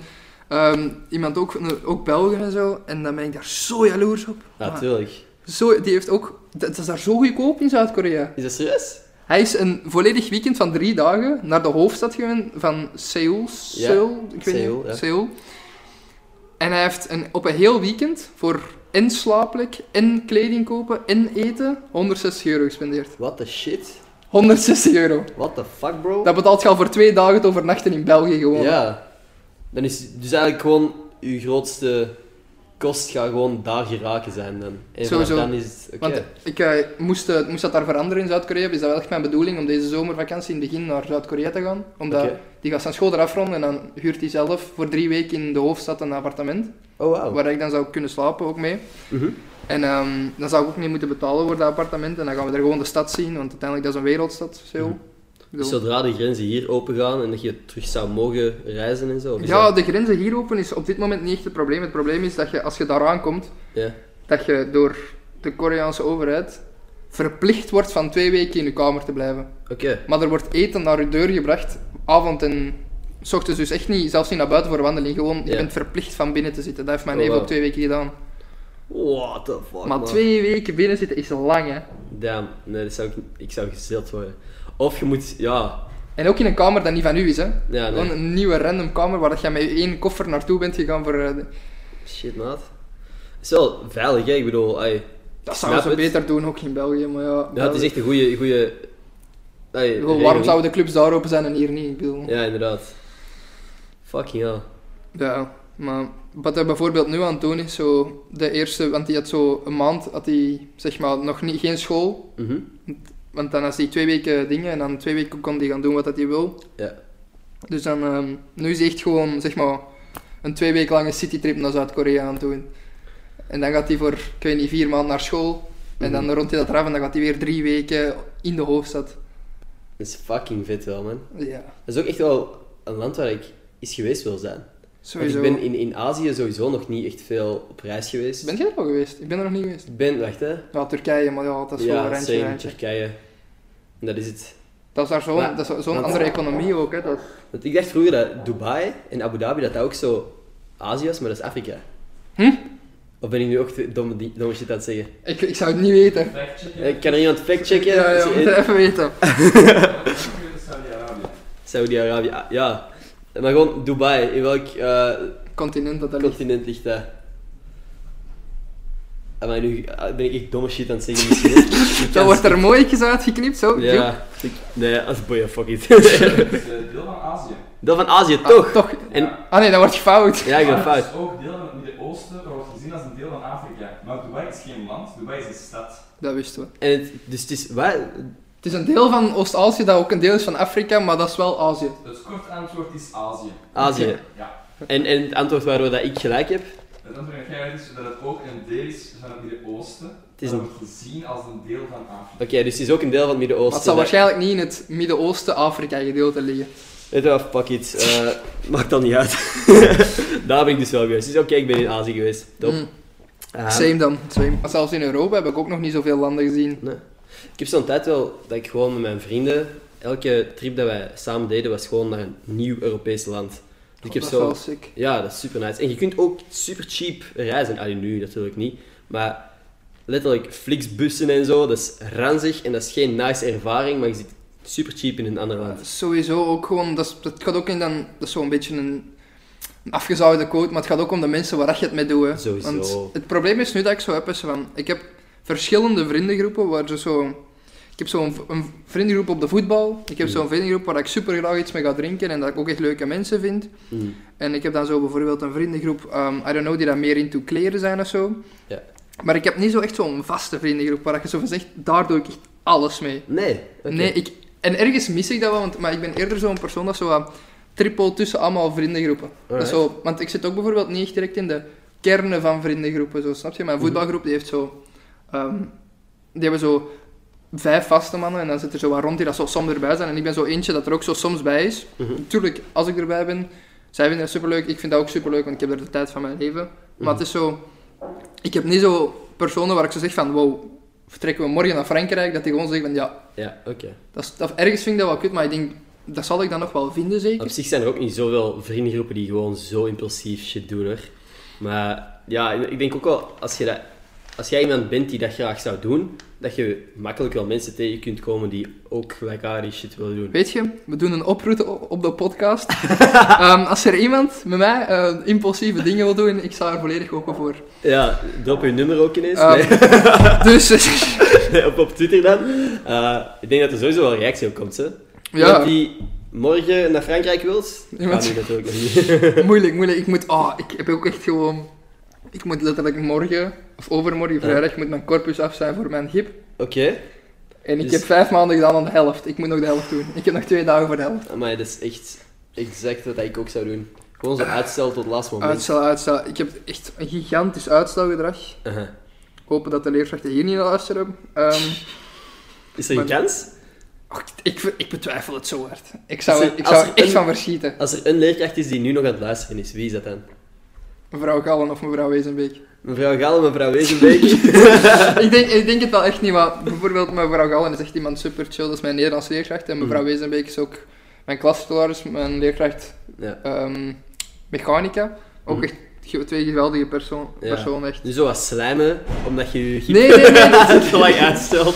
ehm, iemand ook, ook Belgen en zo. En dan ben ik daar zo jaloers op. Natuurlijk. Zo, die heeft ook... Dat dat is daar zo goedkoop in Zuid-Korea. Is dat serieus? Hij is een volledig weekend van drie dagen naar de hoofdstad gegaan van Seoul. Ja, Seoul, ik weet Seoul, niet. ja. Seoul. En hij heeft een, op een heel weekend voor en slaapplek, en kleding kopen, en eten 160 euro gespendeerd. What the shit? 160 euro. What the fuck, bro? Dat betaalt je al voor twee dagen het overnachten in België gewoon. Ja. Dan is dus eigenlijk gewoon uw grootste kost gaat gewoon daar geraken zijn dan. En Sowieso. dan is het... Want ik eh, moest, eh, moest dat daar veranderen in Zuid-Korea, is dat wel echt mijn bedoeling om deze zomervakantie in het begin naar Zuid-Korea te gaan. Omdat die gaat zijn school eraf ronden en dan huurt hij zelf voor drie weken in de hoofdstad een appartement. Oh, wauw. Waar ik dan zou kunnen slapen ook mee. Mhm. En ehm, dan zou ik ook niet moeten betalen voor dat appartement. En dan gaan we er gewoon de stad zien, want uiteindelijk dat is een wereldstad, Seoul. Dus bedoel- zodra de grenzen hier open gaan en dat je terug zou mogen reizen en zo? Ja, dat- de grenzen hier open is op dit moment niet echt het probleem. Het probleem is dat je, als je daar aankomt, Ja. dat je door de Koreaanse overheid verplicht wordt van twee weken in je kamer te blijven. Oké. Maar er wordt eten naar je deur gebracht, avond en s ochtends dus echt niet, zelfs niet naar buiten voor wandeling. Gewoon, je bent verplicht van binnen te zitten. Dat heeft mijn Oh, wow. op twee weken gedaan. What the fuck, maar man. twee weken binnen zitten is lang, hè. Damn. Nee, dat zou ik... Ik zou gezild worden. Of je moet... Ja. En ook in een kamer dat niet van u is, hè. Ja, Gewoon een nieuwe random kamer waar dat je met één koffer naartoe bent gegaan voor... eh, de- Shit, maat. Het is wel veilig, hè. Ik bedoel... Dat zouden ze het. beter doen, ook in België, maar ja... ja, het is echt een goede... goede ay, Ik bedoel, waarom zouden de clubs daar open zijn en hier niet? Ik bedoel... Ja, inderdaad. Fucking hell. Ja, maar wat hij bijvoorbeeld nu aan het doen is, zo de eerste, want hij had zo een maand, had hij zeg maar nog niet, geen school, Mhm. Want dan had hij twee weken dingen en dan twee weken kon hij gaan doen wat dat hij wil. Ja. Dus dan, ehm, nu is hij echt gewoon, zeg maar, een twee weken lange citytrip naar Zuid-Korea aan het doen. En dan gaat hij voor, ik weet niet, vier maanden naar school. En dan Mhm. rond hij dat eraf en dan gaat hij weer drie weken in de hoofdstad. Dat is fucking vet wel, man. Ja, Dat is ook echt wel een land waar ik eens geweest wil zijn. Want sowieso. ik ben in, in Azië sowieso nog niet echt veel op reis geweest. Ben jij er al geweest? Ik ben er nog niet geweest. Ik ben, wacht hè. Ja, Turkije, maar ja, dat is wel een Ja, randje. same, randje. Turkije. En dat is het. Dat is daar zo'n Maar- dat is zo'n want- andere economie ook, hè. Dat, Want ik dacht vroeger dat Dubai en Abu Dhabi dat dat ook zo Azië was, maar dat is Afrika. Hm? Of ben ik nu ook de domme, domme shit aan het zeggen? ik, ik zou het niet weten. Eh, Kan er iemand factchecken? Ja, ja, Is- moeten even weten. Saudi-Arabië. Saudi-Arabië, ah, ja. Maar gewoon Dubai, in welk eh, Continent dat dat ligt. continent ligt dat? Ah, maar nu ah, ben ik echt domme shit aan het zeggen misschien. Dat wordt er mooietjes uitgeknipt, zo. Ja, ik, nee, als boeien, fuck it. Dat is eh, deel van Azië. Deel van Azië, Ah, toch? toch. En, Ah nee, dat wordt fout. ja, ik ben Maar het fout. is ook deel van het Midden-Oosten, maar wordt gezien als een deel van Afrika. Maar Dubai is geen land, Dubai is een stad. Dat wisten we. En het, dus het is, wat? Het is een deel van Oost-Azië dat ook een deel is van Afrika, maar dat is wel Azië. Het kort antwoord is Azië. Azië. Ja. En, en het antwoord waardoor dat ik gelijk heb, Het antwoord dat jij is dat het ook een deel is van het Midden-Oosten. Het is een- wordt gezien als een deel van Afrika. oké, dus het is ook een deel van het Maar Midden-Oosten. het zal waarschijnlijk niet in het Midden-Oosten-Afrika gedeelte liggen. Weet je wat, fuck it. Eh, maakt dan niet uit. Daar ben ik dus wel geweest. Dus oké, ik ben in Azië geweest. Top. Mm, Ah, same dan. Same. Maar zelfs in Europa heb ik ook nog niet zoveel landen gezien. nee. Ik heb zo'n tijd wel dat ik gewoon met mijn vrienden, elke trip dat wij samen deden, was gewoon naar een nieuw Europees land. Dus ik heb dat is zo... Ja, dat is super nice. En je kunt ook super cheap reizen. Allee, nu natuurlijk niet. Maar letterlijk Flixbussen en zo, dat is ranzig en dat is geen nice ervaring, maar je zit super cheap in een ander land. Sowieso ook gewoon, dat, is, dat gaat ook in dan, dat is zo'n beetje een, een quote, maar het gaat ook om de mensen waar je het mee doet. hè. Sowieso. Want het probleem is nu dat ik zo heb, is van, ik heb verschillende vriendengroepen waar ze zo... Ik heb zo'n een vriendengroep op de voetbal, ik heb Mm. zo'n vriendengroep waar ik super graag iets mee ga drinken en dat ik ook echt leuke mensen vind. Mm. En ik heb dan zo bijvoorbeeld een vriendengroep, um, I don't know, die dan meer into kleren zijn of zo. Ja. Maar ik heb niet zo echt zo'n vaste vriendengroep waar je zo van zegt, daar doe ik echt alles mee. Nee. Nee, ik, en ergens mis ik dat wel, want, maar ik ben eerder zo'n persoon dat zo wat trippel tussen allemaal vriendengroepen. Dat zo, want ik zit ook bijvoorbeeld niet echt direct in de kernen van vriendengroepen, zo, snap je? Mijn Mhm. voetbalgroep die heeft zo... ehm, die hebben zo vijf vaste mannen en dan zit er zo wat rond die dat zo soms erbij zijn. En ik ben zo eentje dat er ook zo soms bij is. Mhm. Natuurlijk, als ik erbij ben, zij vinden dat superleuk. Ik vind dat ook superleuk, want ik heb er de tijd van mijn leven. Maar het is zo... Ik heb niet zo personen waar ik zo zeg van, wow, vertrekken we morgen naar Frankrijk, dat die gewoon zeggen van, ja, Ja, oké. dat is, dat, ergens vind ik dat wel kut, maar ik denk, dat zal ik dan nog wel vinden, zeker. Op zich zijn er ook niet zoveel vriendengroepen die gewoon zo impulsief shit doen hoor. Maar ja, ik denk ook wel, als, je dat, als jij iemand bent die dat graag zou doen, dat je makkelijk wel mensen tegen kunt komen die ook gelijkaardig shit willen doen. Weet je, we doen een oproep op de podcast. Ehm, als er iemand met mij eh, impulsieve dingen wil doen, ik sta er volledig open voor. Ja, drop je nummer ook ineens. Ehm, Nee. Dus, op, op Twitter dan. Eh, ik denk dat er sowieso wel reactie op komt. Hè? ja, die morgen naar Frankrijk wilt, gaat nu natuurlijk nog niet. moeilijk, moeilijk. Ik moet, ah, ik heb ook echt gewoon, ik moet letterlijk morgen, of overmorgen, vrijdag, moet mijn corpus af zijn voor mijn gip. Oké, En ik Dus- heb vijf maanden gedaan aan de helft. Ik moet nog de helft doen. Ik heb nog twee dagen voor de helft. maar dat is echt exact wat ik ook zou doen. Gewoon zo uitstel tot het laatste moment. Uitstel, uitstel. Ik heb echt een gigantisch uitstelgedrag. Aha. Hopen dat de leerkrachten hier niet naar luisteren. Ehm, Is er een Maar- kans? och, ik, ik betwijfel het zo hard. Ik zou, Als er, er- ik zou als er er echt een- van verschieten. Als er een leerkracht is die nu nog aan het luisteren is, wie is dat dan? Mevrouw Gallen of mevrouw Wezenbeek. Mevrouw Gallen, mevrouw Wezenbeek. ik, denk, ik denk het wel echt niet, maar bijvoorbeeld mevrouw Gallen is echt iemand super chill. Dat is mijn Nederlands leerkracht. En mevrouw Mhm. Wezenbeek is ook mijn klassecularis, mijn leerkracht ja. ehm, mechanica. Ook echt ge- twee geweldige persoon, Ja. personen, echt. Nu zo wat slijmen, omdat je je Nee, nee, nee. dat- te lang uitstelt.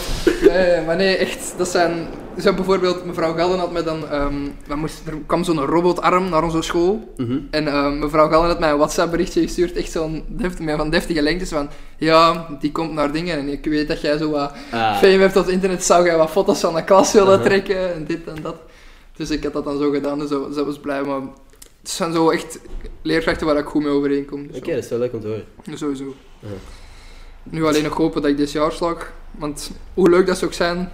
Nee, maar nee, echt, dat zijn... Zo bijvoorbeeld, mevrouw Gallen had mij dan... dan moest, er kwam zo'n robotarm naar onze school. Mhm. En ehm, mevrouw Gallen had mij een WhatsApp-berichtje gestuurd, echt zo'n deft, van deftige lengtes van... Ja, die komt naar dingen en ik weet dat jij zo wat Ah, fame hebt op het internet. Zou jij wat foto's van de klas willen trekken en dit en dat. Dus ik had dat dan zo gedaan en zo, zo was blij. Maar het zijn zo echt leerkrachten waar ik goed mee overeenkom. Oké, dat is wel leuk om te horen. Sowieso. Ja. Nu alleen nog hopen dat ik dit jaar slag. Want hoe leuk dat ze ook zijn,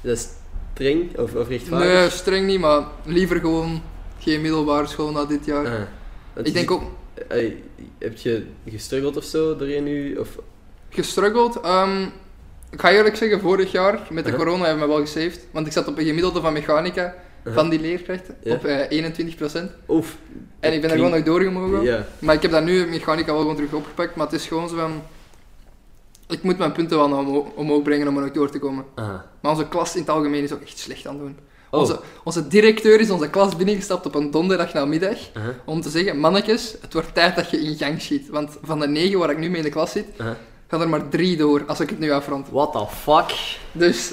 Dat is streng of, of rechtvaardig? Nee, streng niet, maar liever gewoon geen middelbare school na dit jaar. Ah. Ik denk ook heb je gestruggeld of zo doorheen nu? Of... gestruggeld. Ehm, ik ga eerlijk zeggen, vorig jaar met de corona hebben we me wel gesaved. Want ik zat op een gemiddelde van mechanica Van die leerkrachten Ja. op eh, 21%. Oef. En ik ben er gewoon nog doorgemogen. Ja. Maar ik heb dat nu mechanica wel gewoon terug opgepakt. Maar het is gewoon zo van. Ik moet mijn punten wel omhoog, omhoog brengen om er nog door te komen. Maar onze klas in het algemeen is ook echt slecht aan het doen. Oh. Onze, onze directeur is onze klas binnengestapt op een donderdag namiddag. Aha. Om te zeggen, mannetjes, het wordt tijd dat je in gang schiet. Want van de negen waar ik nu mee in de klas zit, gaan er maar drie door als ik het nu afrond. What the fuck? Dus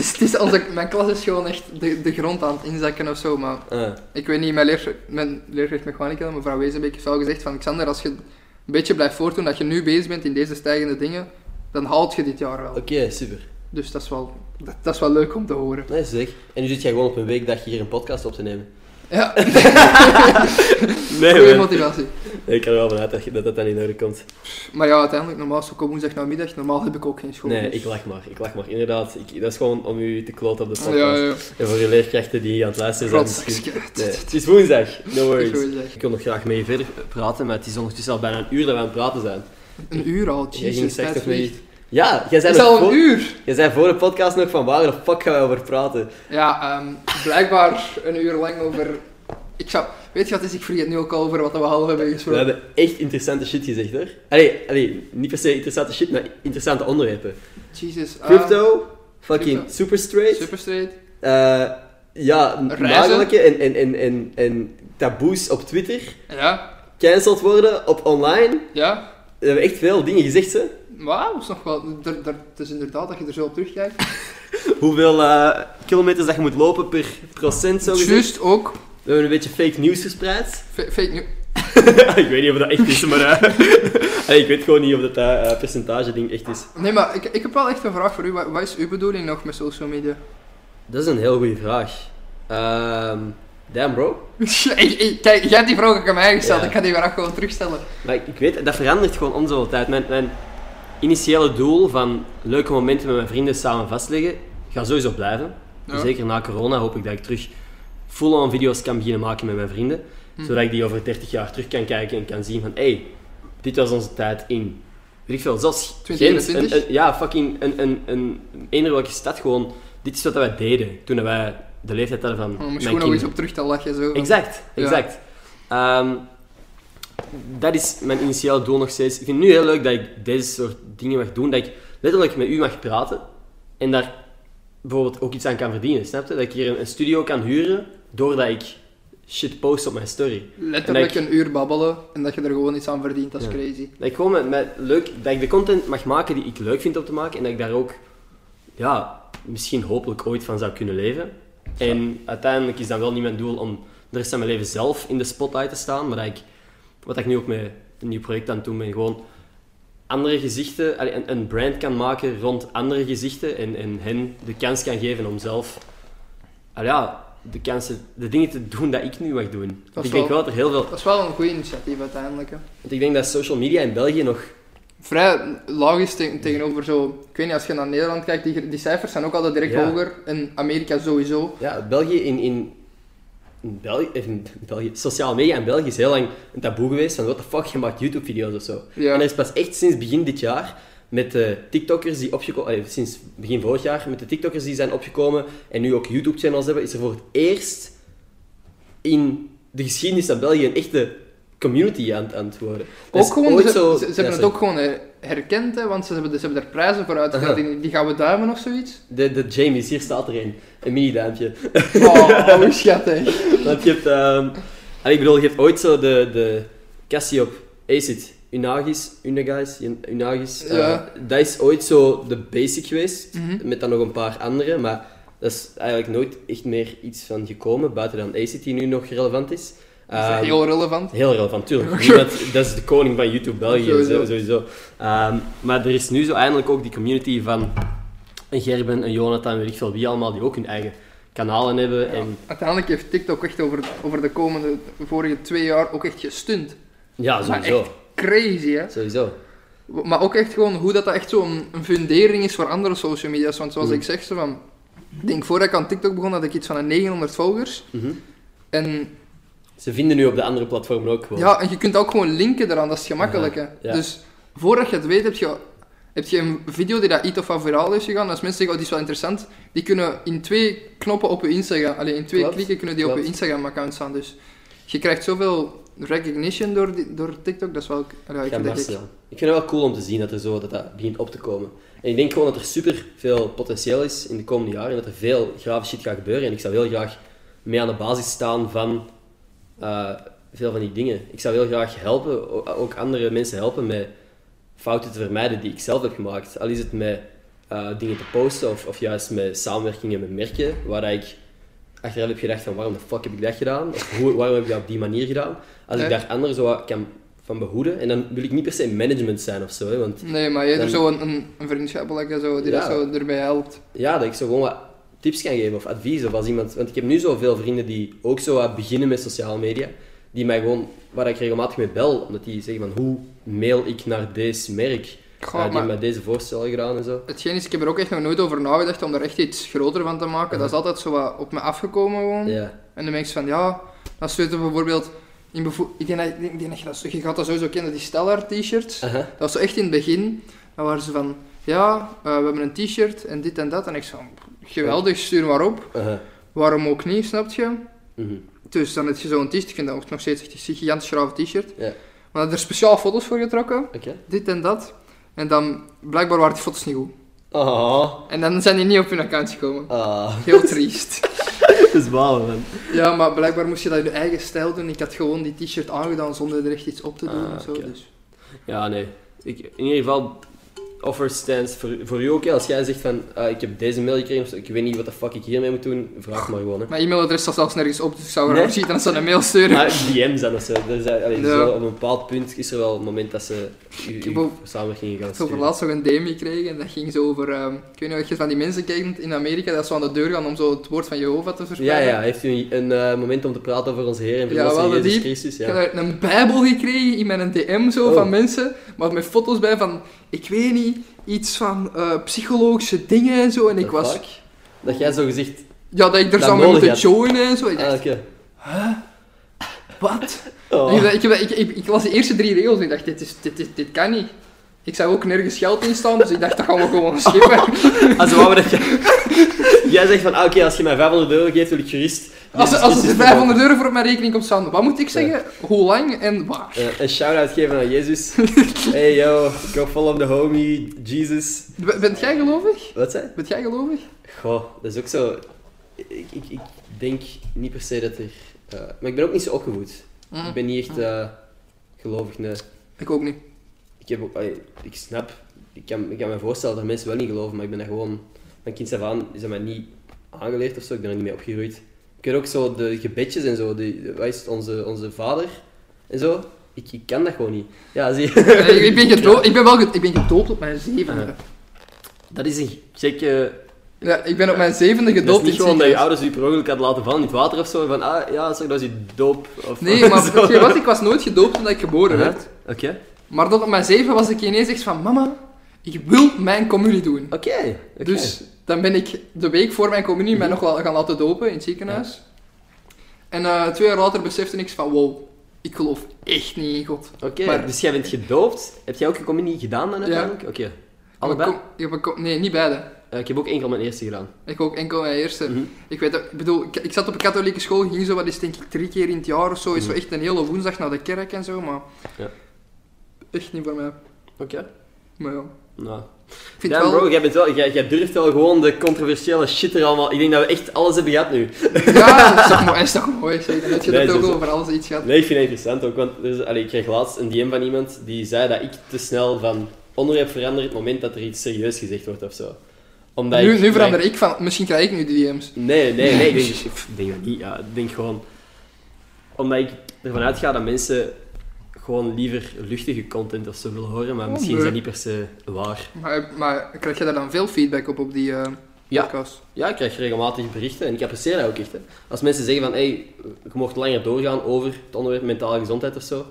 is, het is onze, mijn klas is gewoon echt de, de grond aan het inzakken of zo. Maar Ah. ik weet niet, mijn, leer, mijn leerkracht mechanica, mevrouw Wezenbeek, heeft wel gezegd van Xander, als je een beetje blijft voortdoen dat je nu bezig bent in deze stijgende dingen, dan haalt je dit jaar wel. Oké, super. Dus dat is, wel, dat, dat is wel leuk om te horen. Nee, zeg. En nu zit jij gewoon op een weekdag hier een podcast op te nemen. Ja, Nee, goede man. motivatie. Ik ga er wel vanuit dat dat dat dan in orde komt. Maar ja, uiteindelijk, normaal is het ook woensdag namiddag, normaal heb ik ook geen school. Nee, dus- ik lach maar. Ik lach maar. Inderdaad, ik, dat is gewoon om u te kloten op de podcast. Ja, ja. En voor je leerkrachten die aan het luisteren zijn. Misschien- Nee, het is woensdag. No worries. Ik wil nog graag mee verder praten, maar het is ondertussen al bijna een uur dat we aan het praten zijn. Een uur al, Jij ging jezus, straks nog vliegt. Ja, jij zei, Het is al een voor, uur! jij zei voor de podcast nog van waar de fuck gaan we over praten. Ja, ehm, blijkbaar een uur lang over... Ik zou... Weet je wat is? Ik vergeet nu ook al over wat we half hebben We gesproken. hebben echt interessante shit gezegd hoor. Allee, allee, niet per se interessante shit, maar interessante onderwerpen. Jesus. ah, Crypto, fucking crypto. super straight. super straight. Eh, ja, nagelijke en, en, en, en, en taboes op Twitter. Ja, Cancelled worden op online. ja. We hebben echt veel dingen gezegd, hè. Wauw, is nog wel... er- er- Het is inderdaad dat je er zo op terugkijkt. Hoeveel eh, kilometers dat je moet lopen per procent, zo gezegd. Juist ook. We hebben een beetje fake news verspreid. Fa- Fake news. ik weet niet of dat echt is, maar... eh, ik weet gewoon niet of dat eh, percentage ding echt is. Nee, maar ik, ik heb wel echt een vraag voor u. Wat, wat is uw bedoeling nog met social media? Dat is een heel goede vraag. Ehm damn, bro. Kijk, jij hebt die vraag ook aan mij gesteld. Ja. Ik ga die vraag gewoon terugstellen. Maar ik, ik weet, dat verandert gewoon om zoveel tijd. Mijn, mijn initiële doel van leuke momenten met mijn vrienden samen vastleggen, gaat sowieso blijven. Ja. Zeker na corona hoop ik dat ik terug full-on video's kan beginnen maken met mijn vrienden. Hm. Zodat ik die over 30 jaar terug kan kijken en kan zien van, hé, hey, dit was onze tijd in weet ik veel, zelfs 2021? Gent, een- een- ja, fucking een, een, een, eender welke stad gewoon, dit is wat wij deden toen wij de leeftijd hadden van mijn misschien nog eens op terug te lachen. Zo. Exact, Ja. exact. Dat is mijn initiële doel nog steeds. Ik vind het nu heel leuk dat ik deze soort dingen mag doen, dat ik letterlijk met u mag praten en daar bijvoorbeeld ook iets aan kan verdienen, snap je? Dat ik hier een, studio kan huren doordat ik shit post op mijn story. Letterlijk En een uur babbelen en dat je er gewoon iets aan verdient, dat is Ja. crazy. Dat ik gewoon met, met leuk, dat ik de content mag maken die ik leuk vind om te maken en dat ik daar ook, ja, misschien hopelijk ooit van zou kunnen leven. En uiteindelijk is dat wel niet mijn doel om de rest van mijn leven zelf in de spotlight te staan, maar dat ik, wat ik nu ook met een nieuw project aan het doen ben, gewoon andere gezichten, een, een brand kan maken rond andere gezichten en, en hen de kans kan geven om zelf, ja, de, kansen, de dingen te doen dat ik nu mag doen. Dat is ik denk wel- wel dat er heel veel, Dat is wel een goed initiatief uiteindelijk. Hè. want ik denk dat social media in België nog Vrij laag is te- tegenover zo... Ik weet niet, als je naar Nederland kijkt, die, die cijfers zijn ook altijd direct Ja. hoger. En Amerika sowieso. Ja, België in, in, in België, in België, sociale media in België is heel lang een taboe geweest van what the fuck, je maakt YouTube-video's of zo. Ja. En er is pas echt sinds begin dit jaar met de TikTokkers die opgekomen, allee, sinds begin vorig jaar, met de TikTokkers die zijn opgekomen en nu ook YouTube-channels hebben, is er voor het eerst in de geschiedenis van België een echte community aan, aan het worden. Ook is gewoon, ze, zo- ze, ze ja, hebben het ook gewoon eh, herkend, hè, want ze hebben, ze hebben er prijzen voor uitgedeeld. Aha. Die, die gaan we duimen of zoiets. De, de Jamies, hier staat er een. Een mini-duimpje. Oh, hoe schattig. Want je hebt, ehm, ik bedoel, je hebt ooit zo de, de Cassiope Acid Unagis, Unagis, Unagis. eh, Ja. dat is ooit zo de basic geweest, Mhm. met dan nog een paar andere, maar dat is eigenlijk nooit echt meer iets van gekomen, buiten dan Acid die nu nog relevant is. Is Ehm, heel relevant. Heel relevant, tuurlijk. Niemand- dat is de koning van YouTube België, Sowieso. sowieso. Ehm, maar er is nu zo eindelijk ook die community van een Gerben, een Jonathan, weet ik veel wie allemaal, die ook hun eigen kanalen hebben. Ja. En Uiteindelijk heeft TikTok echt over, over de komende vorige twee jaar ook echt gestunt. ja, Maar sowieso. Crazy, hè? Sowieso. Maar ook echt gewoon hoe dat, dat echt zo'n een fundering is voor andere social media's. Want zoals Mhm. ik zeg, zo van... Ik denk, voordat ik aan TikTok begon, had ik iets van een 900 volgers. Mhm. En Ze vinden nu op de andere platformen ook gewoon. ja, en je kunt ook gewoon linken eraan, dat is. Ja, ja. Dus voordat je het weet, heb je, heb je een video die dat iets of wat viraal is gegaan. Als mensen zeggen, oh, die is wel interessant, die kunnen in twee knoppen op je Instagram, alleen in twee Klopt, klikken kunnen die op je Instagram-account staan. Dus je krijgt zoveel recognition door, die, door TikTok, dat is wel... Ja, ik Ja, vind dat best ik, wel. Ik vind het wel cool om te zien dat er zo dat, dat begint op te komen. En ik denk gewoon dat er super veel potentieel is in de komende jaren en dat er veel grave shit gaat gebeuren. En ik zou heel graag mee aan de basis staan van eh, veel van die dingen. Ik zou heel graag helpen, ook andere mensen helpen met fouten te vermijden die ik zelf heb gemaakt. Al is het met eh, dingen te posten of, of juist met samenwerkingen met merken, waar ik achteraf heb gedacht van waarom de fuck heb ik dat gedaan? Of hoe, waarom heb ik dat op die manier gedaan? Als ik daar anderen zo wat kan van behoeden, en dan wil ik niet per se management zijn of zo, hè, want Nee, maar je hebt zo een, een, een vriendschappelijke zo, die Ja. dat zo erbij helpt. ja, dat ik zo gewoon wat tips kan geven of advies of als iemand, want ik heb nu zoveel vrienden die ook zo beginnen met sociale media, die mij gewoon, waar ik regelmatig mee bel, omdat die zeggen van hoe mail ik naar deze merk? Goh, Ja, die mij deze voorstellen gedaan en zo. hetgeen is, ik heb er ook echt nog nooit over nagedacht om er echt iets groter van te maken. Dat is altijd zo wat op me afgekomen gewoon. En dan denk je van, ja, dan zitten bijvoorbeeld... In bevo- ik, denk dat, ik denk dat je dat je gaat dat sowieso kennen, die Stellar t-shirts. Dat was zo echt in het begin. Dan waren ze van, ja, eh, we hebben een t-shirt en dit en dat. En ik zei, geweldig, stuur maar op. Waarom ook niet, snap je? Mhm. Dus dan heb je zo'n t-shirt, ik vind dat ook nog steeds echt een gigantisch grave t-shirt. Ja. Maar er er speciaal foto's voor getrokken, dit en dat. En dan, blijkbaar waren die foto's niet goed. Ah. En dan zijn die niet op hun account gekomen. Ah. Heel triest. Dat is balen, man. ja, maar blijkbaar moest je dat in je eigen stijl doen. Ik had gewoon die t-shirt aangedaan zonder er echt iets op te doen Ah, of zo. Dus. Ja, nee. Ik, in ieder geval, offer stands voor, voor u ook. Als jij zegt van, ah, ik heb deze mail gekregen, ik weet niet wat de fuck ik hiermee moet doen, vraag maar gewoon. Hè. Mijn e-mailadres staat zelfs nergens op, dus ik zou er nog zien dat ze een mail sturen. Maar DM's dan of zo. Allee, Ja. zo op een bepaald punt is er wel een moment dat ze u, Ik samenwerkingen gaan Ik heb sturen. laatst nog een DM gekregen en dat ging zo over... ehm, ik weet niet of je van die mensen kijkt in Amerika, dat ze aan de deur gaan om zo het woord van Jehovah te Ja, verspreiden. ja. Heeft u een, een, eh, moment om te praten over onze Heer en Ja, Verlosser wel, Jezus die- Christus? Ik Ja. heb een bijbel gekregen in mijn DM zo Oh. van mensen, maar met foto's bij van, ik weet niet, iets van eh, psychologische dingen en zo. En ik was... fuck? Dat jij zo gezegd... Ja, dat ik er zou mee moeten joinen en zo. Ik Ah, oké. wat? Oh. Ik, ik, ik, ik, ik las de eerste drie regels en ik dacht, dit, is, dit, dit, dit kan niet. Ik zag ook nergens geld in staan, dus ik dacht, dat gaan we gewoon schippen. Als we dat. Jij zegt van, ah, oké, als je mij 500 euro geeft, wil ik jurist. Als, als er Christus 500 euro voor op mijn rekening komt staan, wat moet ik zeggen? Hoe lang en waar? Eh, een shout-out geven aan Jezus. hey yo, go follow the homie, Jesus. B- Bent jij gelovig? Wat zei? Bent jij gelovig? Goh, dat is ook zo... Ik, ik, ik denk niet per se dat er... eh, maar ik ben ook niet zo opgevoed. Mm. Ik ben niet echt eh, gelovig, nee. Ik ook niet. Ik, heb ook, allee, ik snap, ik kan, ik kan me voorstellen dat mensen wel niet geloven, maar ik ben dat gewoon... Mijn kind af aan is dat mij niet aangeleerd of zo, ik ben er niet mee opgegroeid. Ik weet ook zo de gebedjes en zo, de, de- wat is het, onze, onze vader en zo. Ik, ik kan dat gewoon niet. Ja, zie je. Ik, ben gedoopt, ik ben wel gedoopt, ik ben gedoopt op mijn zevende. Dat is een gekke... Ja, ik ben op mijn zevende is gedoopt in niet het gewoon dat je ouders je per ongeluk hadden laten vallen in het water of zo. Van, ah ja, zeg, dat is je doop. Of, Nee, maar wat, ik was nooit gedoopt toen ik geboren werd. Oké. Maar tot op mijn zeven was ik ineens echt van, mama, ik wil mijn communie doen. Oké. Dus dan ben ik de week voor mijn communie mij nog wel gaan laten dopen in het ziekenhuis. En eh, twee jaar later besefte ik van, wow, ik geloof echt niet in God. Oké, dus jij bent gedoopt. Heb jij ook je communie gedaan dan uiteindelijk? Oké. Allebei? Ik heb een nee, niet beide. Eh, ik heb ook enkel mijn eerste gedaan. Ik ook enkel mijn eerste. Mhm. Ik weet, dat- ik bedoel, ik, ik zat op een katholieke school, ging zo wat eens denk ik drie keer in het jaar of zo. Is zo Mhm. echt een hele woensdag naar de kerk en zo, maar Ja. Echt niet voor mij. Oké. Maar ja, Nou. ik vind Ja, wel... bro, jij, bent wel, jij, jij durft wel gewoon de controversiële shit er allemaal... Ik denk dat we echt alles hebben gehad nu. Ja, dat is toch mooi, dat is toch mooi zeg. Dan heb je Nee, dat ook sowieso. over alles iets gehad. Nee, ik vind het interessant ook, want er is, allee, ik kreeg laatst een DM van iemand die zei dat ik te snel van onderwerp verander het moment dat er iets serieus gezegd wordt of zo. Omdat Nu, ik, nu verander ik van, misschien krijg ik nu die DM's. Nee, nee, nee, ik denk, ik denk dat niet. Ja, ik denk gewoon... Omdat ik ervan uitga dat mensen gewoon liever luchtige content of zo willen horen, maar Oh, misschien is nee. dat niet per se waar. Maar, maar krijg je daar dan veel feedback op, op die eh Ja. podcast? Ja, ik krijg regelmatig berichten en ik apprecieer dat ook echt. Hè. Als mensen zeggen van, hey, je mocht langer doorgaan over het onderwerp mentale gezondheid of zo.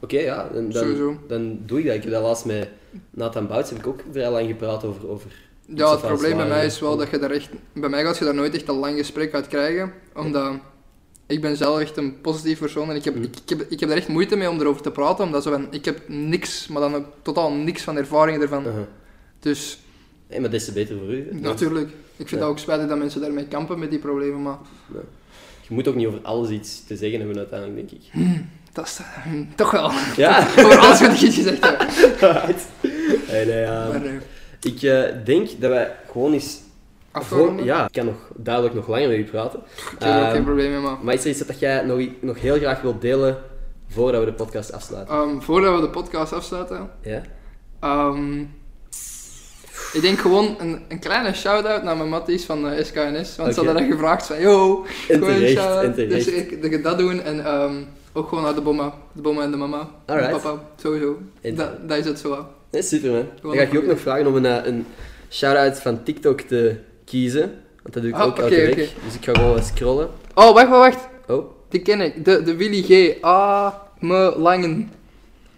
Oké, ja, dan, dan, dan doe ik dat. Ik heb dat laatst met Nathan Bouts, heb ik ook vrij lang gepraat over... over Ja, het probleem bij mij is wel dat je daar echt... Bij mij gaat je daar nooit echt een lang gesprek uit krijgen, omdat... Ik ben zelf echt een positief persoon en ik heb, Mhm. ik, ik heb, ik heb er echt moeite mee om erover te praten, omdat zo van, ik heb niks, maar dan ook totaal niks van ervaring ervan. Uh-huh. Dus, Hey, maar des te beter voor u. natuurlijk. Ik vind Ja. dat ook spijtig dat mensen daarmee kampen met die problemen, maar Je moet ook niet over alles iets te zeggen hebben uiteindelijk, denk ik. dat is eh, toch wel. Ja? Over alles wat ik iets gezegd heb. Right. Hey, nee, ja. Maar, eh, Ik eh, denk dat wij gewoon eens... afronden? Ja, ik kan nog duidelijk nog langer met u praten. Ik heb er ook Ehm, geen probleem mee, maar... Maar is er iets dat jij nog, nog heel graag wilt delen voordat we de podcast afsluiten? Ehm, voordat we de podcast afsluiten, Ja? Ehm, ik denk gewoon een, een kleine shout-out naar mijn matties van de SKNS. Want ze hadden dat gevraagd van, yo, gewoon een shout-out. Dus ik, dat ik dat doen en ook gewoon naar de bomma. De bomma en de mama. Alright. En papa, sowieso. Dat, dat is het zo. Nee, super man. Dan Gewoon ga ik je ook nog vragen om een, eh, een shout-out van TikTok te kiezen. Want dat doe ik Ah, ook oké, elke week. oké. Dus ik ga gewoon scrollen. Oh, wacht, wacht, wacht. Oh. Die ken ik. De, de Willy G. A. Me Langen.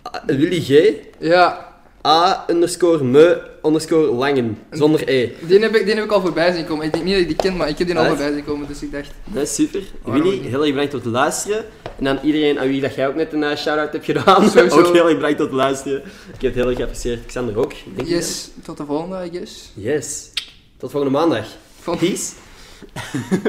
Ah, Willy G. Ja, A underscore me underscore langen. Zonder E. die heb, ik, die heb ik al voorbij zien komen. Ik denk niet dat ik die ken, maar ik heb die al Alright. voorbij zien komen. Dus ik dacht, Nee, super. Waarom Willy, heel erg bedankt voor het luisteren. En aan iedereen aan wie dat jij ook net een eh, shout-out hebt gedaan. Sowieso. ook heel erg bedankt voor het luisteren. Ik heb het heel erg geapprecieerd. Xander ook. Denk je yes, tot de volgende, I guess. dat? Yes. Tot volgende maandag. Peace.